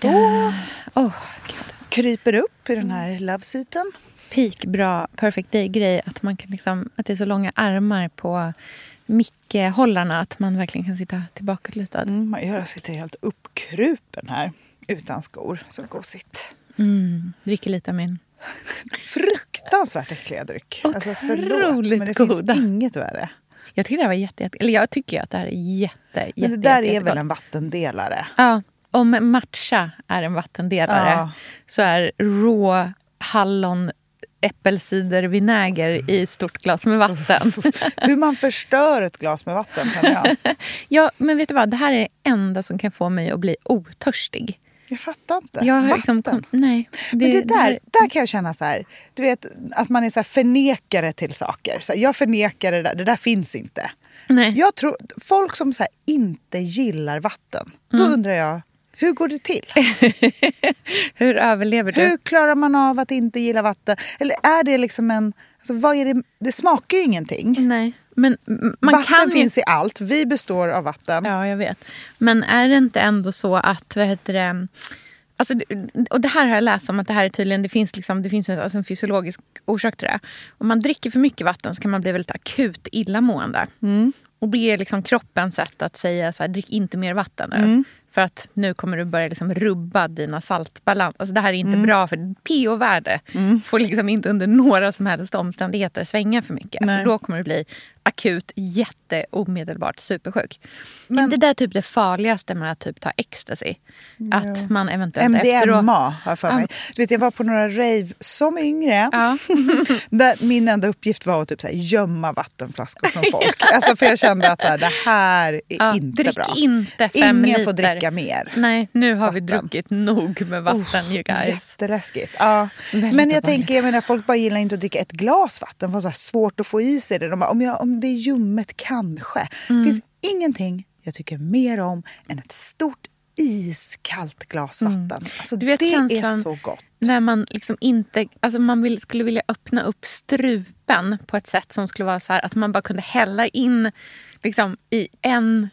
Så. Oh, Gud. Kryper upp i den här love-seaten. Peak bra perfect day-grej. Att, man kan liksom, att det är så långa armar på mickhållarna att man verkligen kan sitta tillbakalutad. Mm, jag sitter helt uppkrupen här utan skor. Så gosigt. Mm, dricker lite av min. Fruktansvärt äckliga dryck. Alltså förlåt, Otroligt men det goda. finns inget värre. Jag tycker det var jätte, jätte, eller jag tycker att det här är jätte, jätte, Men det där jätte, är väl jättegott. en vattendelare? Ja, om matcha är en vattendelare Ja. så är rå hallon äppelcidervinäger i stort glas med vatten. Hur man förstör ett glas med vatten känner jag. ja, men vet du vad? Det här är det enda som kan få mig att bli otörstig. Jag fattar inte. Jag har vatten. liksom kom, nej, Men det där, här- där kan jag känna så här, du vet att man är så här förnekare till saker. Så här, jag förnekar det där, det där finns inte. nej. Jag tror, folk som så här inte gillar vatten, då Mm. undrar jag, hur går det till? Hur överlever du? Hur klarar man av att inte gilla vatten? Eller är det liksom en... Alltså vad är det, det smakar ju ingenting. Nej, men man vatten kan finns i allt. Vi består av vatten. Ja, jag vet. Men är det inte ändå så att, vad heter det... Alltså, och det här har jag läst om att det här är tydligen, det finns, liksom, det finns en, alltså en fysiologisk orsak till det. Om man dricker för mycket vatten så kan man bli väldigt akut illamående. Och det är liksom kroppens sätt att säga så här, drick inte mer vatten nu. För att nu kommer du börja liksom rubba dina saltbalans. Alltså det här är inte bra för pH-värde. får liksom inte under några som helst omständigheter svänga för mycket. För då kommer du bli akut, jätte, omedelbart supersjuk. Men det där är typ det farligaste med att typ ta ecstasy. Att man eventuellt efteråt... MDMA har jag för mig. Du vet, jag var på några rave som yngre. Ja. där min enda uppgift var att typ så här, gömma vattenflaskor från folk. alltså, för jag kände att så här, det här är Ja, inte drick bra. inte fem Ingen liter. får dricka mer. Nej, nu har vi Vatten. druckit nog med vatten you guys. Jätteläskigt. Ja. Väldigt Men jag tänker, jag menar, folk bara gillar inte att dricka ett glas vatten. Det var så här svårt att få i sig det. De bara, om, jag, om det är ljummet, kanske. Mm. Det finns ingenting jag tycker mer om än ett stort iskallt glas vatten. Alltså, Mm. Du vet det är så gott. När man liksom inte... Alltså man vill, skulle vilja öppna upp strupen på ett sätt som skulle vara så här att man bara kunde hälla in liksom, i en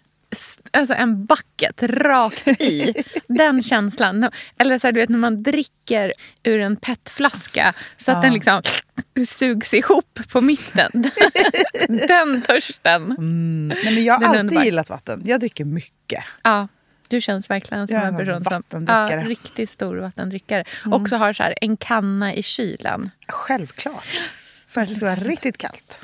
Alltså en bucket rakt i. Den känslan. Eller så här, du vet när man dricker ur en petflaska så att den liksom sugs ihop på mitten. Den törsten. Nej, men jag har Den alltid underbar. gillat vatten. Jag dricker mycket. Ja, du känns verkligen som Jag en person som... Ja, riktigt stor vattendrickare. Också har så här, en kanna i kylen. Självklart. För att det ska vara riktigt kallt.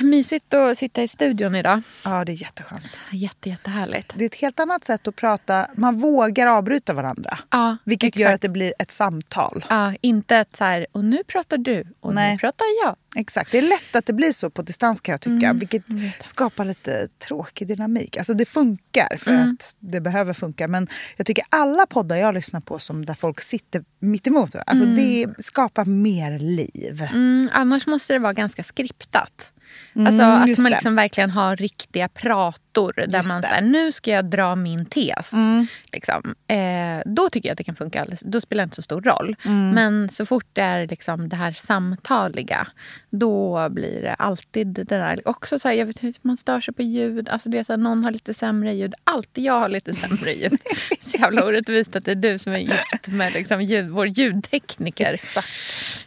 Mysigt att sitta i studion idag. Ja, det är jätteskönt. Jätte, jättehärligt. Det är ett helt annat sätt att prata. Man vågar avbryta varandra. Ja, vilket exakt. gör att det blir ett samtal. Ja, inte ett så här, och nu pratar du och Nej. nu pratar jag. Exakt. Det är lätt att det blir så på distans kan jag tycka. Mm, vilket skapar lite tråkig dynamik. Alltså det funkar för Mm. att det behöver funka. Men jag tycker alla poddar jag lyssnar på som där folk sitter mitt emot varandra, alltså det skapar mer liv. Mm, annars måste det vara ganska skriptat. Alltså att Mm, man liksom verkligen har riktiga prator där Just man. Mm. säger nu ska jag dra min tes. Liksom. Eh, då tycker jag att det kan funka, då spelar det inte så stor roll. Mm. Men så fort det är liksom det här samtaliga då blir det alltid det där. Också så här, jag vet inte, man stör sig på ljud. Alltså det är så här, någon har lite sämre ljud. Alltid jag har lite sämre ljud. så jävla orättvist att det är du som är gift med liksom ljud, vår ljudtekniker. Exakt.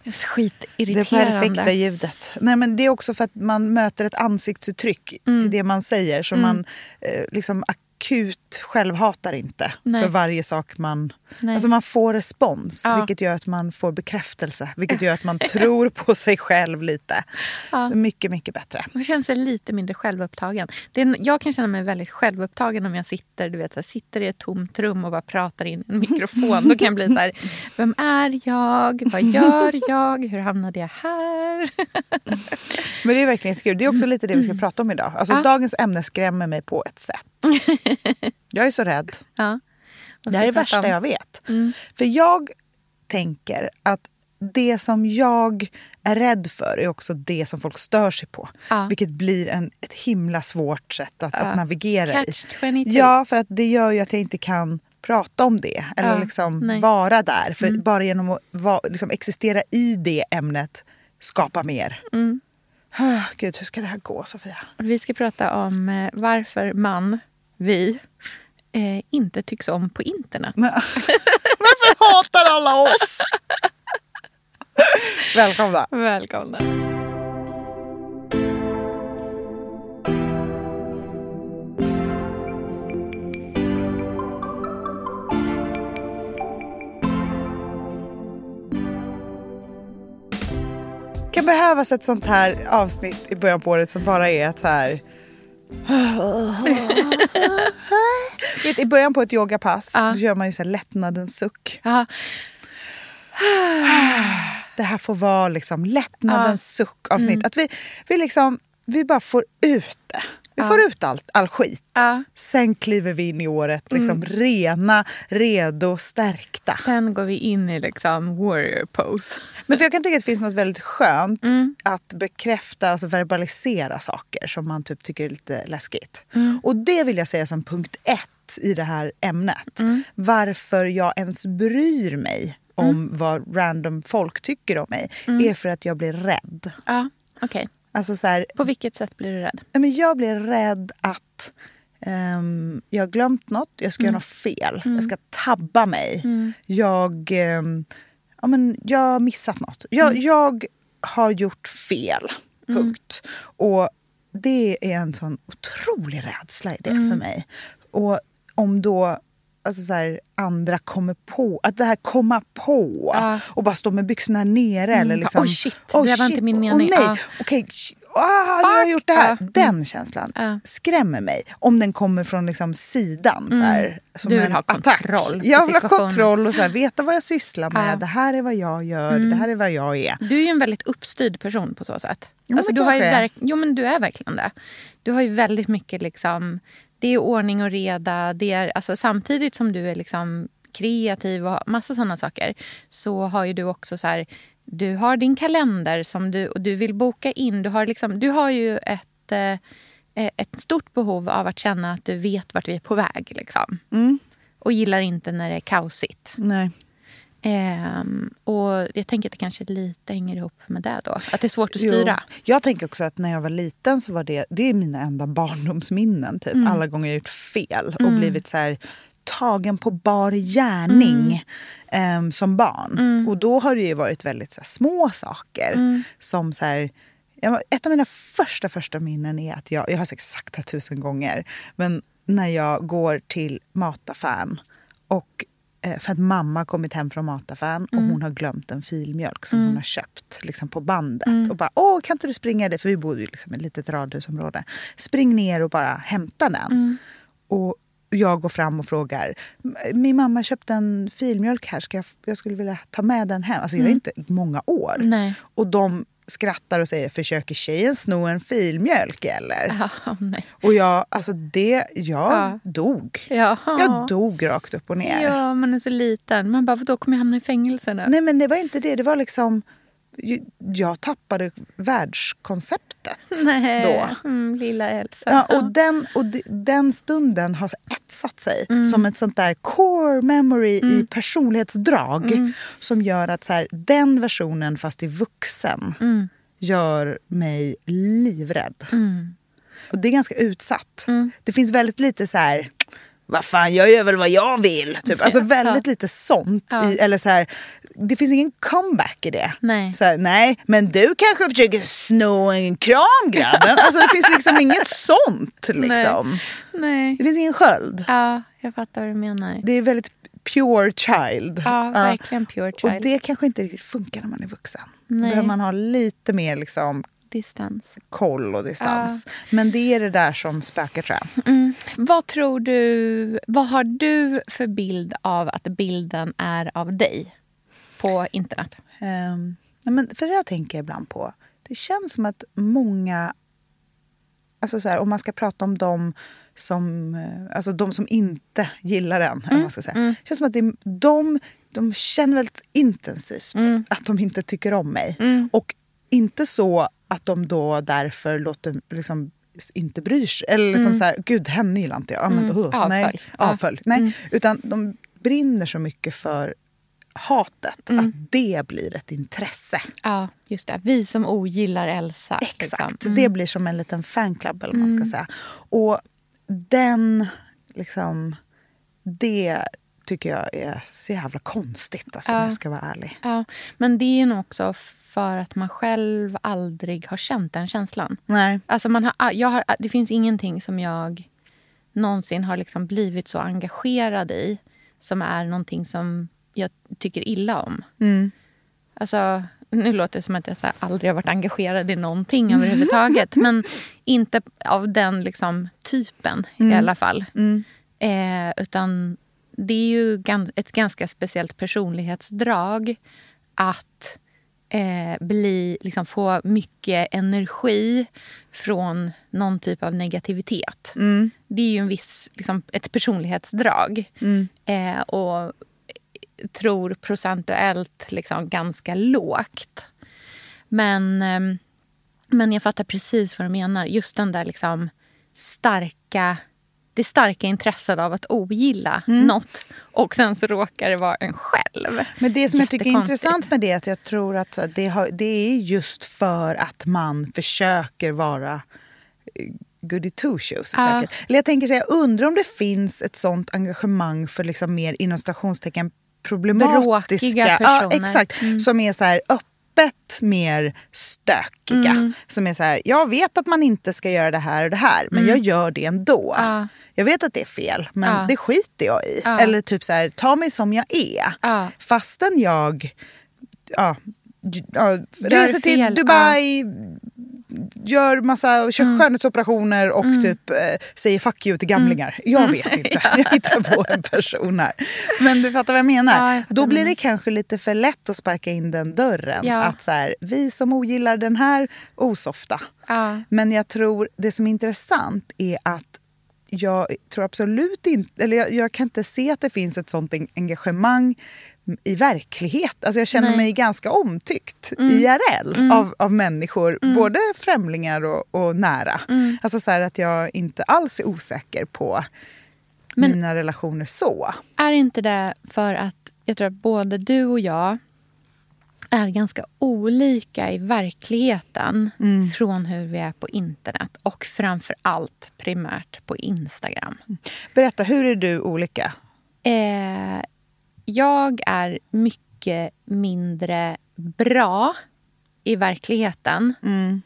Det är Det Skitirriterande. perfekta ljudet. Nej, men det är också för att man möter ett ansiktsuttryck Mm. till det man säger. Så man eh, liksom akut självhatar inte Nej. för varje sak man Nej. Alltså man får respons, Ja. vilket gör att man får bekräftelse. Vilket gör att man tror på sig själv lite. Är mycket, mycket bättre. Man känner sig lite mindre självupptagen. Det är, jag kan känna mig väldigt självupptagen om jag sitter, du vet, så här, sitter i ett tomt rum och bara pratar in i en mikrofon. Då kan jag bli så här, vem är jag? Vad gör jag? Hur hamnade jag här? Men det är verkligen jättekul. Det är också lite det vi ska prata om idag. Alltså, Ja. Dagens ämne skrämmer mig på ett sätt. Jag är så rädd. Ja. Det här är vi det värsta jag vet. För jag tänker att det som jag är rädd för är också det som folk stör sig på. Ja. Vilket blir en, ett himla svårt sätt att, att navigera Catch i. 22. Ja, för att det gör ju att jag inte kan prata om det. Eller Ja, liksom nej. Mm. vara där. För bara genom att va, liksom existera i det ämnet skapa mer. Mm. Ah, Gud, hur ska det här gå Sofia? Vi ska prata om eh, varför man, vi, eh, inte tycks om på internet. Men, varför hatar alla oss? Välkomna. Välkomna. kan behövas ett sånt här avsnitt i början på året som bara är så här... Vet, I början på ett yogapass Ja. då gör man ju så här lättnadens suck. Ja, Det här får vara liksom lättnadens suck-avsnitt. Att vi, vi, liksom, vi bara får ut det. Vi får ut allt, all skit. Sen kliver vi in i året liksom rena, redo, stärkta. sen går vi in i liksom warrior pose. Men för jag kan tycka att det finns något väldigt skönt att bekräfta, alltså verbalisera saker som man typ tycker är lite läskigt. Och det vill jag säga som punkt ett i det här ämnet. Varför jag ens bryr mig om vad random folk tycker om mig är för att jag blir rädd. Ja, okej. Alltså så här, På vilket sätt blir du rädd? Men jag blir rädd att ehm, jag har glömt något, jag ska göra något fel. Jag ska tabba mig. Jag, ehm, ja, men jag har missat något. Jag, jag har gjort fel, punkt. Och det är en sån otrolig rädsla i det för mig. Och om då alltså så här, andra kommer på, att det här komma på Ja. och bara stå med byxorna nere. Eller liksom, Oj, shit, det var inte min mening. nej, Ja. okej, sh- ah, nu har jag gjort det här. Ja. Den känslan skrämmer mig. Om den kommer från liksom sidan. Så här, som Du vill en ha attack. kontroll på Jag vill ha kontroll och så här, veta vad jag sysslar med. Mm. Det här är vad jag gör. Det här är vad jag är. Du är ju en väldigt uppstyrd person på så sätt. men alltså, du har verk- jo, men du är verkligen det. Du har ju väldigt mycket liksom... Det är ordning och reda. Det är, alltså, samtidigt som du är liksom kreativ och massa sådana saker så har ju du också så här... Du har din kalender som du, och du vill boka in. Du har, liksom, du har ju ett, eh, ett stort behov av att känna att du vet vart vi är på väg. Liksom. Mm. Och gillar inte när det är kaosigt. Nej. Ehm, och jag tänker att det kanske lite hänger ihop med det då. Att det är svårt att styra. Jo. Jag tänker också att när jag var liten så var det, det är mina enda barndomsminnen. Typ. Mm. Alla gånger jag gjort fel och blivit så här tagen på bar gärning Mm. em, som barn. Och då har det ju varit väldigt så här, små saker. Mm. Som så här, ett av mina första första minnen är att jag, jag har säkert sagt det tusen gånger, men när jag går till mataffären och för att mamma har kommit hem från mataffären och hon har glömt en filmjölk som hon har köpt liksom på bandet. Och bara, åh kan inte du springa det? För vi bodde ju liksom i ett litet radhusområde. Spring ner och bara hämta den. Och jag går fram och frågar, min mamma köpte en filmjölk här, ska jag, jag skulle vilja ta med den hem. Alltså jag är inte många år. Nej. Och de skrattar och säger, försöker tjejen sno en filmjölk eller? Nej. Och jag, alltså det, jag Ja. dog. Ja. Jag dog rakt upp och ner. Ja, man är så liten. Man bara, då kommer jag hamna i fängelse nu? Nej men det var inte det, det var liksom, jag tappade världskonceptet Nej. då. Mm, lilla Elsa. Ja, och den, och de- den stunden har etsat sig som ett sånt där core memory i personlighetsdrag som gör att så här, den versionen, fast i vuxen, gör mig livrädd. Och det är ganska utsatt. Det finns väldigt lite så här... Vad fan, jag gör väl vad jag vill. Typ. Alltså väldigt lite sånt. I, eller så här, det finns ingen comeback i det. Nej. Så här, nej, men du kanske försöker sno en kram grabben. Alltså det finns liksom inget sånt. Liksom. Nej. Det finns ingen sköld. Ja, jag fattar vad du menar. Det är väldigt pure child. Ja, verkligen pure child. Och det kanske inte riktigt funkar när man är vuxen. Nej. behöver man ha lite mer liksom, Distans. koll och distans. Men det är det där som spökar tror jag. Mm. Vad tror du, vad har du för bild av att bilden är av dig på internet? Um, men för det där tänker jag ibland på. Det känns som att många... Alltså så här, om man ska prata om dem som, eh, alltså de som inte gillar en. Mm. Man ska säga. Mm. Det känns som att det är, de, de känner väldigt intensivt mm. att de inte tycker om mig. Mm. Och inte så att de då därför låter liksom, inte bryr sig. Eller liksom mm. så här, gud henne gillar inte jag. Ja, men, uh, Avfölj. Nej, avfölj. Nej. Mm. Utan de brinner så mycket för hatet, mm. att det blir ett intresse. Ja, just det. Vi som ogillar Elsa. Exakt. Liksom. Mm. Det blir som en liten fanclub, eller man ska mm. säga. Och den, liksom, det tycker jag är så jävla konstigt, alltså, ja. om jag ska vara ärlig. Ja, men det är nog också för att man själv aldrig har känt den känslan. Nej. Alltså man har, jag har, det finns ingenting som jag någonsin har liksom blivit så engagerad i som är någonting som jag tycker illa om. Mm. Alltså, nu låter det som att jag så aldrig har varit engagerad i någonting överhuvudtaget. men inte av den liksom, typen mm. i alla fall. Mm. Eh, utan det är ju ett ganska speciellt personlighetsdrag att eh, bli, liksom, få mycket energi från någon typ av negativitet. Mm. Det är ju en viss, liksom, ett personlighetsdrag. Mm. Eh, och tror procentuellt liksom ganska lågt. Men, ehm, men jag fattar precis vad du menar. Just den där liksom starka det starka intresset av att ogilla mm. något och sen så råkar det vara en själv. Men det som jag tycker är intressant med det är att jag tror att det, har, det är just för att man försöker vara eh, goody two shoes. Eller jag tänker så jag undrar om det finns ett sånt engagemang för liksom mer inom stationstecken problematiska. personer. Ja, exakt. Mm. Som är så här öppet mer stökiga. Mm. Som är så här, jag vet att man inte ska göra det här och det här men mm. jag gör det ändå. Ja. Jag vet att det är fel men ja. det skiter jag i. Eller typ så här, ta mig som jag är. Fastän jag ja, ja, reser till Dubai, gör massa kör mm. skönhetsoperationer och mm. typ eh, säger fuck you till gamlingar. Mm. Jag vet inte. Jag hittar på en person här. Men du fattar vad jag menar. Ja, Då blir det kanske lite för lätt att sparka in den dörren. Ja. Att så här, vi som ogillar den här osofta. Ja. Men jag tror det som är intressant är att jag tror absolut inte, eller jag, jag, kan inte se att det finns ett sånt engagemang i verklighet. Alltså jag känner Nej. mig ganska omtyckt mm. IRL mm. Av, av människor, mm. både främlingar och, och nära. Mm. Alltså så att jag inte alls är osäker på Men mina relationer så. Är inte det för att jag tror att både du och jag är ganska olika i verkligheten mm. från hur vi är på internet och framför allt primärt på Instagram. Berätta, hur är du olika? Eh, jag är mycket mindre bra i verkligheten mm.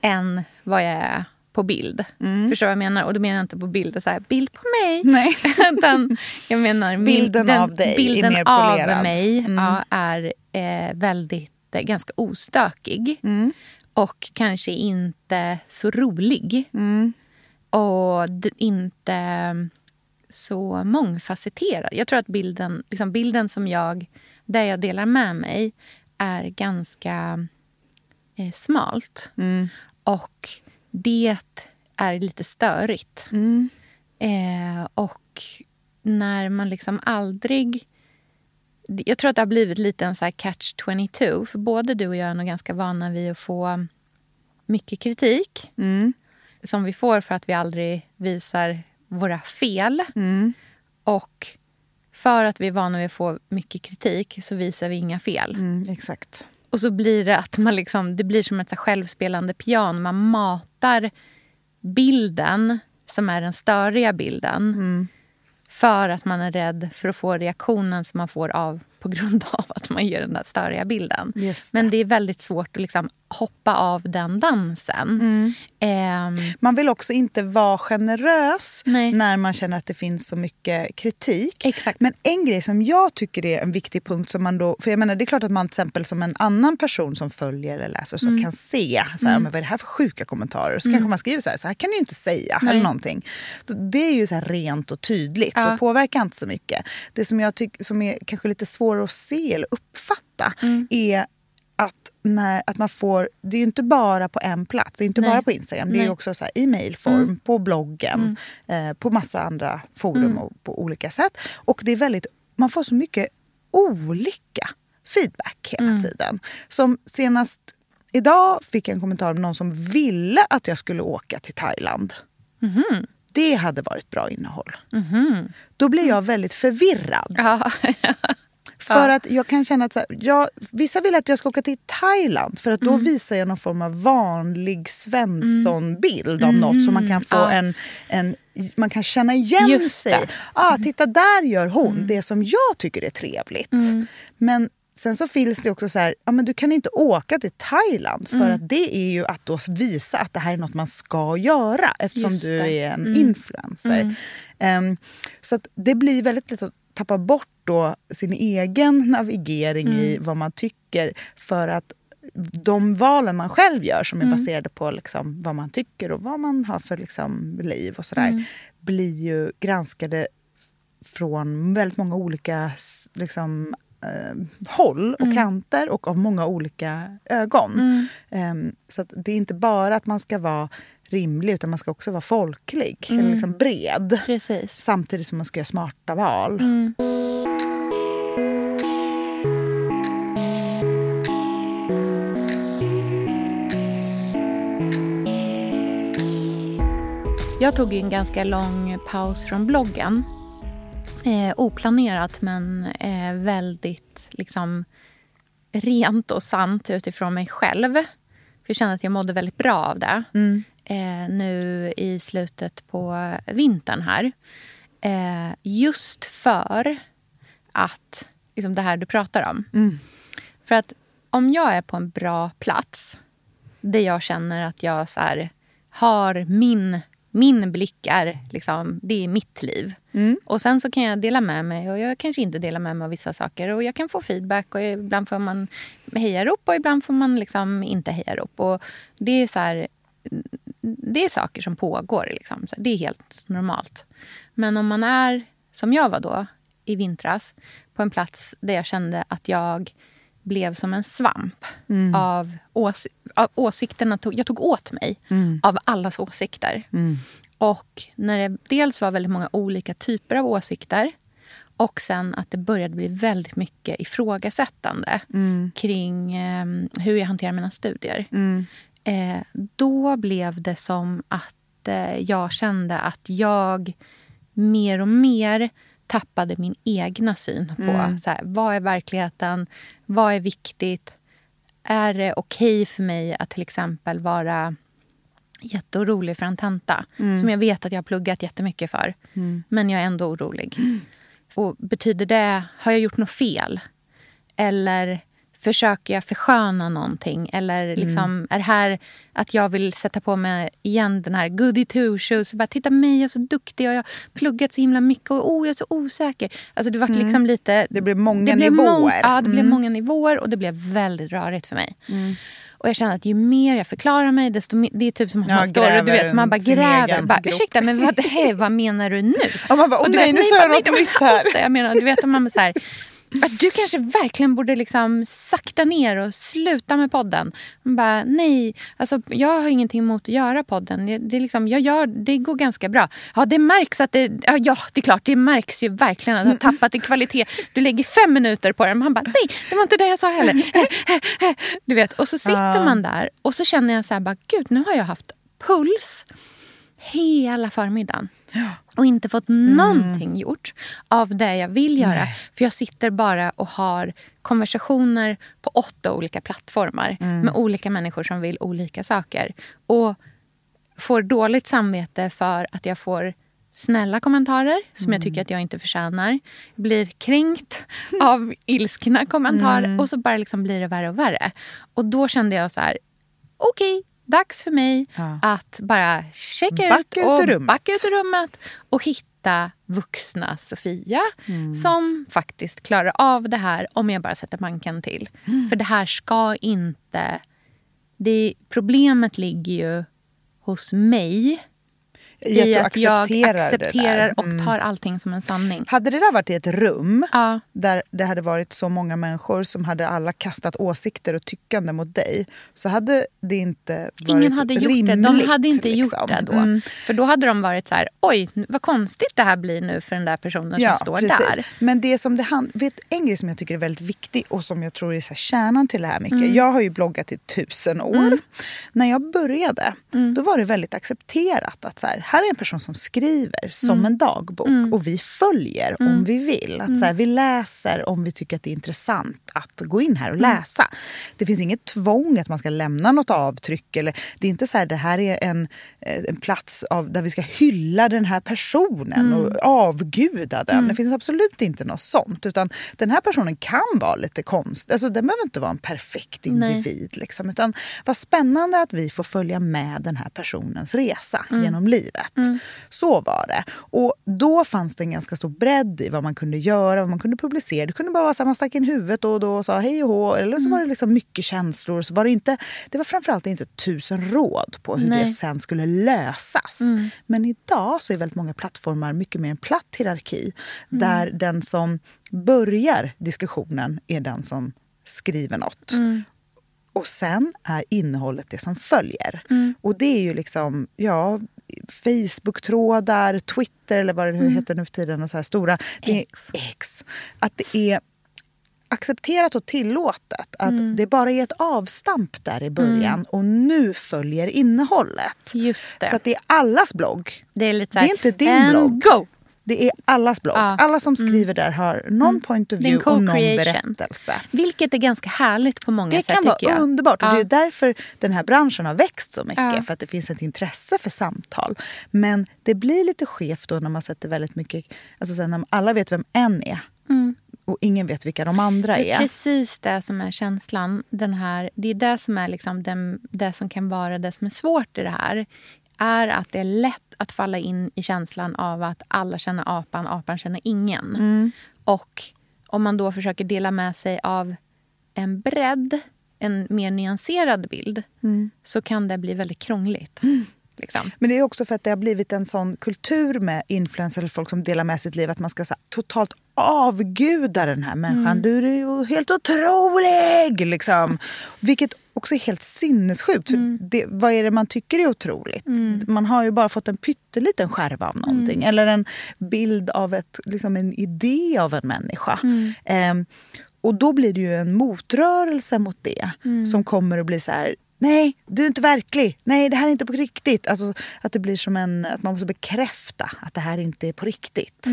än vad jag är på bild. Mm. Förstår vad jag menar? Och då menar jag inte på bild, så här, bild på mig. Nej. Utan jag menar bilden den, av dig bilden är mer av mig mm. ja, är eh, väldigt, eh, ganska ostökig. Mm. Och kanske inte så rolig. Mm. Och inte så mångfacetterad. Jag tror att bilden, liksom bilden som jag, där jag delar med mig är ganska eh, smalt. Mm. Och det är lite störigt. Mm. Eh, och när man liksom aldrig... Jag tror att det har blivit lite en så catch 22. För både du och jag är nog ganska vana vid att få mycket kritik. Mm. Som vi får för att vi aldrig visar våra fel. Mm. Och för att vi är vana vid att få mycket kritik så visar vi inga fel. Mm, exakt. Och så blir det att man liksom, det blir som ett så självspelande piano. Man matar bilden, som är den störiga bilden mm. för att man är rädd för att få reaktionen som man får av på grund av att man ger den där störiga bilden. Det. Men det är väldigt svårt att liksom hoppa av den dansen. Mm. Ehm, Man vill också inte vara generös Nej. när man känner att det finns så mycket kritik. Exakt. Men en grej som jag tycker är en viktig punkt som man då... För jag menar, det är klart att man till exempel som en annan person som följer eller läser så Mm. kan se så här, men vad är det här för sjuka kommentarer. Så kanske man skriver så här, så här kan du inte säga. Nej. eller någonting. Det är ju så rent och tydligt Ja. och påverkar inte så mycket. Det som jag tycker som är kanske lite svårare att se eller uppfatta Mm. är att, när, att man får... Det är ju inte bara på en plats. Det är inte Nej. bara på Instagram. Det är Nej. ju också så här, i mejlform, på bloggen, eh, på massa andra forum och på olika sätt. Och det är väldigt, man får så mycket olika feedback hela tiden. Som senast idag fick jag en kommentar av någon som ville att jag skulle åka till Thailand. Det hade varit bra innehåll. Då blir jag väldigt förvirrad. ja. För att jag kan känna att så här, jag, vissa vill att jag ska åka till Thailand för att då visar jag någon form av vanlig Svensson-bild av något så man kan få Ja. en, en... Man kan känna igen Just sig. det. Ah, titta, där gör hon det som jag tycker är trevligt. Men sen så finns det också så här, ja, men du kan inte åka till Thailand för att det är ju att då visa att det här är något man ska göra eftersom Just du det. är en influencer. Ehm, så att det blir väldigt lätt att tappa bort då sin egen navigering i vad man tycker för att de valen man själv gör som är baserade på liksom vad man tycker och vad man har för liksom liv och sådär blir ju granskade från väldigt många olika liksom, eh, håll och kanter och av många olika ögon. Ehm, så det är inte bara att man ska vara rimlig utan man ska också vara folklig, eller liksom bred. Precis. Samtidigt som man ska göra smarta val. Jag tog en ganska lång paus från bloggen. Eh, oplanerat men eh, väldigt liksom, rent och sant utifrån mig själv. För jag kände att jag mådde väldigt bra av det. Eh, nu i slutet på vintern här. Eh, just för att, liksom det här du pratar om. För att om jag är på en bra plats där jag känner att jag så här, har min, min blick är liksom, det är mitt liv. Och sen så kan jag dela med mig och jag kanske inte delar med mig av vissa saker. Och jag kan få feedback och ibland får man hejarop och ibland får man liksom inte hejarop. Och det är så här, det är saker som pågår. Liksom. Det är helt normalt. Men om man är, som jag var då i vintras, på en plats där jag kände att jag blev som en svamp av, ås av åsikterna. Tog, jag tog åt mig av allas åsikter. Och när det dels var väldigt många olika typer av åsikter och sen att det började bli väldigt mycket ifrågasättande kring eh, hur jag hanterar mina studier. Eh, då blev det som att eh, jag kände att jag mer och mer tappade min egna syn på så här, vad är verkligheten, vad är viktigt. Är det okej för mig att till exempel vara jätteorolig för en tenta som jag vet att jag har pluggat jättemycket för, men jag är ändå orolig. Och betyder det, har jag gjort något fel? Eller försöker jag försköna någonting? Eller liksom, är det här att jag vill sätta på mig igen den här goody two shoes? Bara, Titta mig, jag är så duktig och jag har pluggat så himla mycket och oh, jag är så osäker. Alltså det var liksom lite... Det blev många blev nivåer. mång- ja, det blev många nivåer och det blev väldigt rörigt för mig. Och jag känner att ju mer jag förklarar mig, desto mer, det är typ som att Ja, man står och du vet, man bara gräver. Bara. Ursäkta, men vad, hej, vad menar du nu? Och man bara, åh nej, nu sa jag något det nytt här. det Jag menar, du vet, man så här, att du kanske verkligen borde liksom sakta ner och sluta med podden. Man bara, nej, alltså, jag har ingenting emot att göra podden. Det, det, liksom, jag gör, det går ganska bra. Ja, det märks att det... Ja, ja, det är klart, det märks ju verkligen att jag har tappat i kvalitet. Du lägger fem minuter på den. Man bara, nej, det var inte det jag sa heller. Du vet, och så sitter man där och så känner jag så här, bara, gud, nu har jag haft puls hela förmiddagen. Och inte fått någonting gjort av det jag vill göra. För jag sitter bara och har konversationer på åtta olika plattformar med olika människor som vill olika saker. Och får dåligt samvete för att jag får snälla kommentarer som Mm. jag tycker att jag inte förtjänar. Blir kränkt av ilskna kommentarer Mm. och så bara liksom blir det värre och värre. Och då kände jag så här, okej, dags för mig Ja. att bara checka ut ut och rummet. backa ut ur rummet och hitta vuxna Sofia Mm. som faktiskt klarar av det här om jag bara sätter manken till. Mm. För det här ska inte... Det, problemet ligger ju hos mig I att i att jag accepterar och Mm. tar allting som en sanning. Hade det där varit i ett rum Ja. där det hade varit så många människor som hade alla kastat åsikter och tyckande mot dig så hade det inte varit Ingen hade gjort det. De rimligt, hade inte liksom. gjort det då. Mm. För då hade de varit så här, oj vad konstigt det här blir nu för den där personen som står där. Men det som det hand, vet, en grej som jag tycker är väldigt viktig och som jag tror är så kärnan till det här mycket. Mm. Jag har ju bloggat i tusen år. När jag började Mm. då var det väldigt accepterat att så här, här är en person som skriver som Mm. en dagbok och vi följer om vi vill. Att så här, vi läser om vi tycker att det är intressant att gå in här och Mm. läsa. Det finns inget tvång att man ska lämna något avtryck. Eller, det är inte så här, det här är en, eh, en plats av, där vi ska hylla den här personen och avguda den. Det finns absolut inte något sånt. Utan den här personen kan vara lite konstig. Alltså, den behöver inte vara en perfekt Nej. individ. Liksom, utan vad spännande att vi får följa med den här personens resa genom livet. Så var det. Och då fanns det en ganska stor bredd i vad man kunde göra, vad man kunde publicera. Det kunde bara vara så att man stack in huvudet och då och sa hej och hå. Eller så var det liksom mycket känslor. Så var det, inte, det var framförallt inte tusen råd på hur Nej. det sen skulle lösas. Men idag så är väldigt många plattformar mycket mer en platt hierarki. Där den som börjar diskussionen är den som skriver något. Och sen är innehållet det som följer. Och det är ju liksom, ja, Facebook-trådar, Twitter eller vad det nu heter nu för tiden. Och så här stora. Det är X. X. Att det är accepterat och tillåtet. Att det bara är ett avstamp där i början och nu följer innehållet. Just det. Så att det är allas blogg. det är lite så det här, är inte din blogg. go! Det är allas blogg. Ja. Alla som skriver där har någon point of Det är view och någon berättelse. Vilket är ganska härligt på många Det sätt kan vara jag. underbart. Och Ja. det är därför den här branschen har växt så mycket. Ja. För att det finns ett intresse för samtal. Men det blir lite skevt då när man sätter väldigt mycket... Alltså sen när alla vet vem en är. Och ingen vet vilka de andra Mm. Det är är. precis det som är känslan. Den här, det är det som är liksom den, det som kan vara det som är svårt i det här. Är att det är lätt att falla in i känslan av att alla känner apan, apan känner ingen. Mm. Och om man då försöker dela med sig av en bredd, en mer nyanserad bild Mm. så kan det bli väldigt krångligt. Liksom. Men det är också för att det har blivit en sån kultur med influencers eller folk som delar med sitt liv att man ska så här, totalt avguda den här människan. Mm. Du är ju helt otrolig! Liksom. Vilket också helt sinnessjukt. Mm. det, vad är det man tycker är otroligt? Man har ju bara fått en pytteliten skärva av någonting. Mm. Eller en bild av ett, liksom en idé av en människa. Mm. Ehm, och då blir det ju en motrörelse mot det. Mm. Som kommer att bli så här... Nej, du är inte verklig. Nej, det här är inte på riktigt. Alltså, att det blir som en... Att man måste bekräfta att det här inte är på riktigt.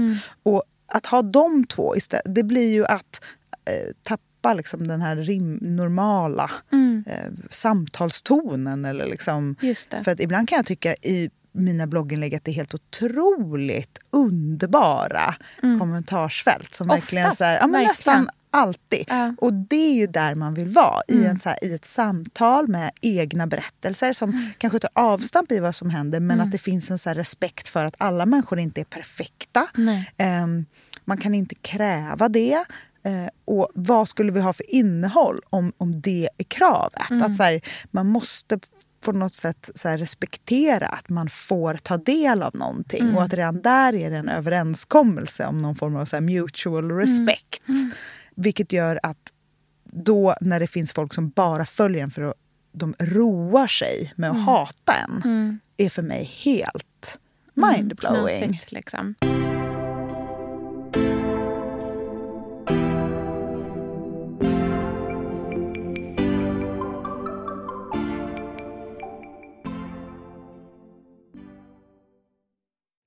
Och att ha de två istället, det blir ju att eh, tappa liksom den här rim, normala eh, samtalstonen. Eller liksom. För att ibland kan jag tycka i mina blogginlägg att det är helt otroligt underbara kommentarsfält. Som verkligen Oftast, så här, ja, men verkligen. nästan alltid. Ja. Och det är ju där man vill vara. I, en, så här, I ett samtal med egna berättelser som kanske tar avstamp i vad som händer men att det finns en så här respekt för att alla människor inte är perfekta. Ehm, man kan inte kräva det. Eh, och vad skulle vi ha för innehåll om, om det är kravet? Att så här, man måste på något sätt så här, respektera att man får ta del av någonting. Och att redan där är det en överenskommelse om någon form av så här, mutual respect. Vilket gör att då när det finns folk som bara följer en för att de roar sig med att hata en är för mig helt mindblowing. Knasigt, liksom.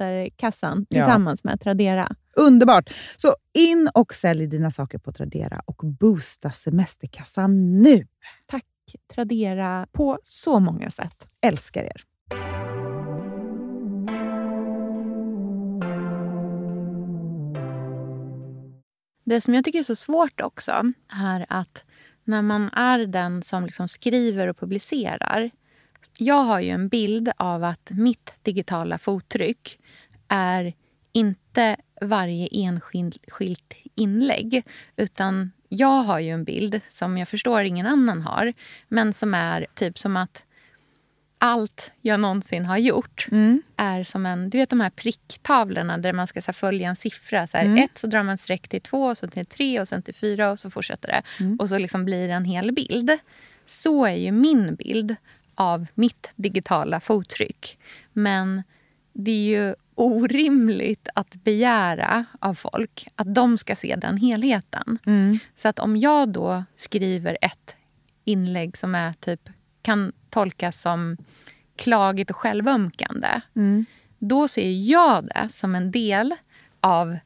semesterkassan Ja. tillsammans med Tradera. Underbart! Så in och sälj dina saker på Tradera och boosta semesterkassan nu. Tack Tradera på så många sätt. Älskar er! Det som jag tycker är så svårt också är att när man är den som liksom skriver och publicerar. Jag har ju en bild av att mitt digitala fottryck är inte varje enskilt inlägg. Utan jag har ju en bild som jag förstår ingen annan har. Men som är typ som att allt jag någonsin har gjort är som en... Du vet de här pricktavlorna där man ska så här, följa en siffra. Så här, Ett så drar man streck till två, och så till tre och sen till fyra och så fortsätter det. Och så liksom blir det en hel bild. Så är ju min bild av mitt digitala fottryck. Men det är ju orimligt att begära av folk att de ska se den helheten. Så att om jag då skriver ett inlägg som är typ kan tolkas som klagigt och självömkande då ser jag det som en del av...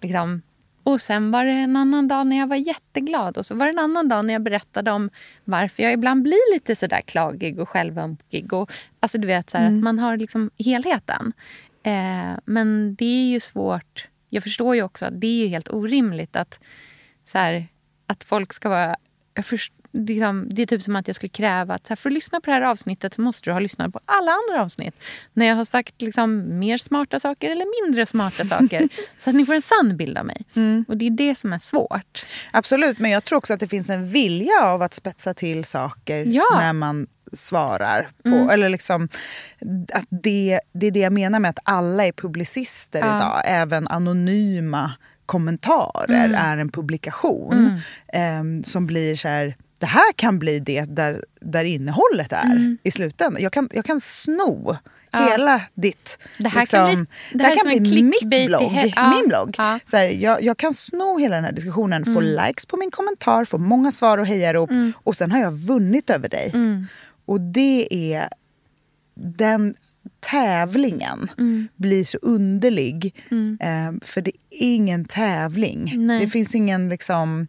Liksom, och sen var det en annan dag när jag var jätteglad och så var det en annan dag när jag berättade om varför jag ibland blir lite sådär klagig och självömkig. Och, alltså du vet, så här, att man har liksom helheten. Eh, men det är ju svårt. Jag förstår ju också att det är helt orimligt att, så här, att folk ska vara... Jag först, liksom, det är typ som att jag skulle kräva att så här, för att lyssna på det här avsnittet så måste du ha lyssnat på alla andra avsnitt. När jag har sagt liksom, mer smarta saker eller mindre smarta saker. så att ni får en sann bild av mig. Och det är det som är svårt. Absolut, men jag tror också att det finns en vilja av att spetsa till saker Ja. när man svarar. på Eller liksom, att det, det är det jag menar med att alla är publicister idag. Även anonyma kommentarer är en publikation ehm, som blir så här... Det här kan bli det där, där innehållet är i slutändan. Jag kan, jag kan sno hela ditt... Det här liksom, kan bli- det det här här är kan bli mitt blogg, he- ja. min blogg. Ja. Så här, jag, jag kan sno hela den här diskussionen, få likes på min kommentar, få många svar och hejarop och sen har jag vunnit över dig. Och det är den tävlingen blir så underlig. Eh, för det är ingen tävling. Nej. Det finns ingen liksom...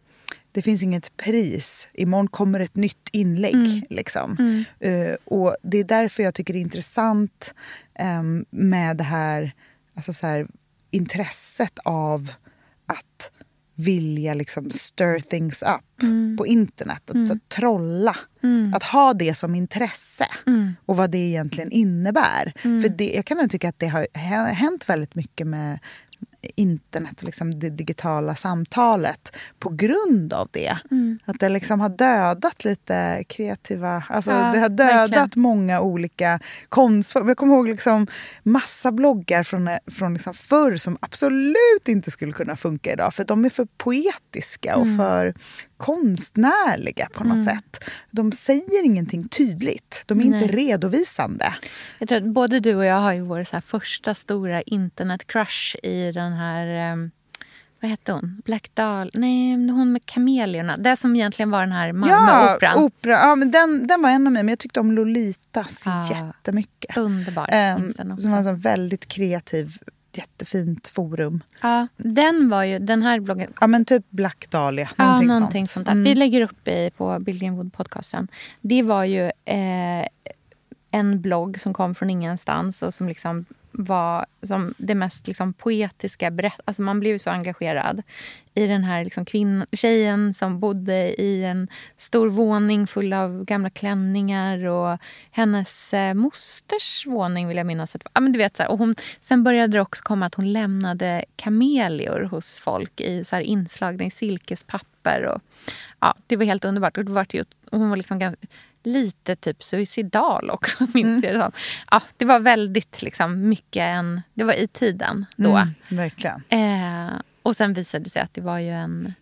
Det finns inget pris. Imorgon kommer ett nytt inlägg. Liksom. Eh, och Det är därför jag tycker det är intressant ehm, med det här, alltså så här intresset av att vilja liksom stir things up på internet. Att, att trolla. Att ha det som intresse och vad det egentligen innebär. För det, Jag kan tycka att det har hä- hänt väldigt mycket med internet, liksom det digitala samtalet på grund av det. Att det liksom har dödat lite kreativa... Alltså Ja, det har dödat verkligen. många olika konstformer. Jag kommer ihåg liksom massa bloggar från, från liksom förr som absolut inte skulle kunna funka idag. För de är för poetiska och för konstnärliga på något sätt. De säger ingenting tydligt. De är inte Nej. redovisande. Jag tror både du och jag har ju vår första stora internetcrush i den här... ehm, vad hette hon? Black Doll? Nej, hon med kameliorna. Det som egentligen var den här Ja, Malmöoperan. opera. Ja, men den, den var en av mig, men jag tyckte om Lolitas Ja. jättemycket. Underbar. Också. som var en sån väldigt kreativ, jättefint forum. Ja, den var ju, den här bloggen, Ja, men typ Black Dahlia. Ja, Någonting, någonting sånt. sånt. där. Vi lägger upp i, på Billgren Wood-podcasten. Det var ju eh, en blogg som kom från ingenstans och som liksom var som det mest liksom poetiska berätt... Alltså man blev så engagerad i den här liksom kvinn, tjejen som bodde i en stor våning full av gamla klänningar och hennes eh, mosters våning vill jag minnas. Att, ja, men du vet, så här, och hon, sen började det också komma att hon lämnade kamelior hos folk i så här, inslagna i silkespapper. Och, ja, det var helt underbart. Och det var och hon var liksom ganska, lite typ suicidal också, minns jag det som. Ja, det var väldigt liksom, mycket en... Det var i tiden då. Mm, verkligen. Eh, och sen visade det sig att det var ju en,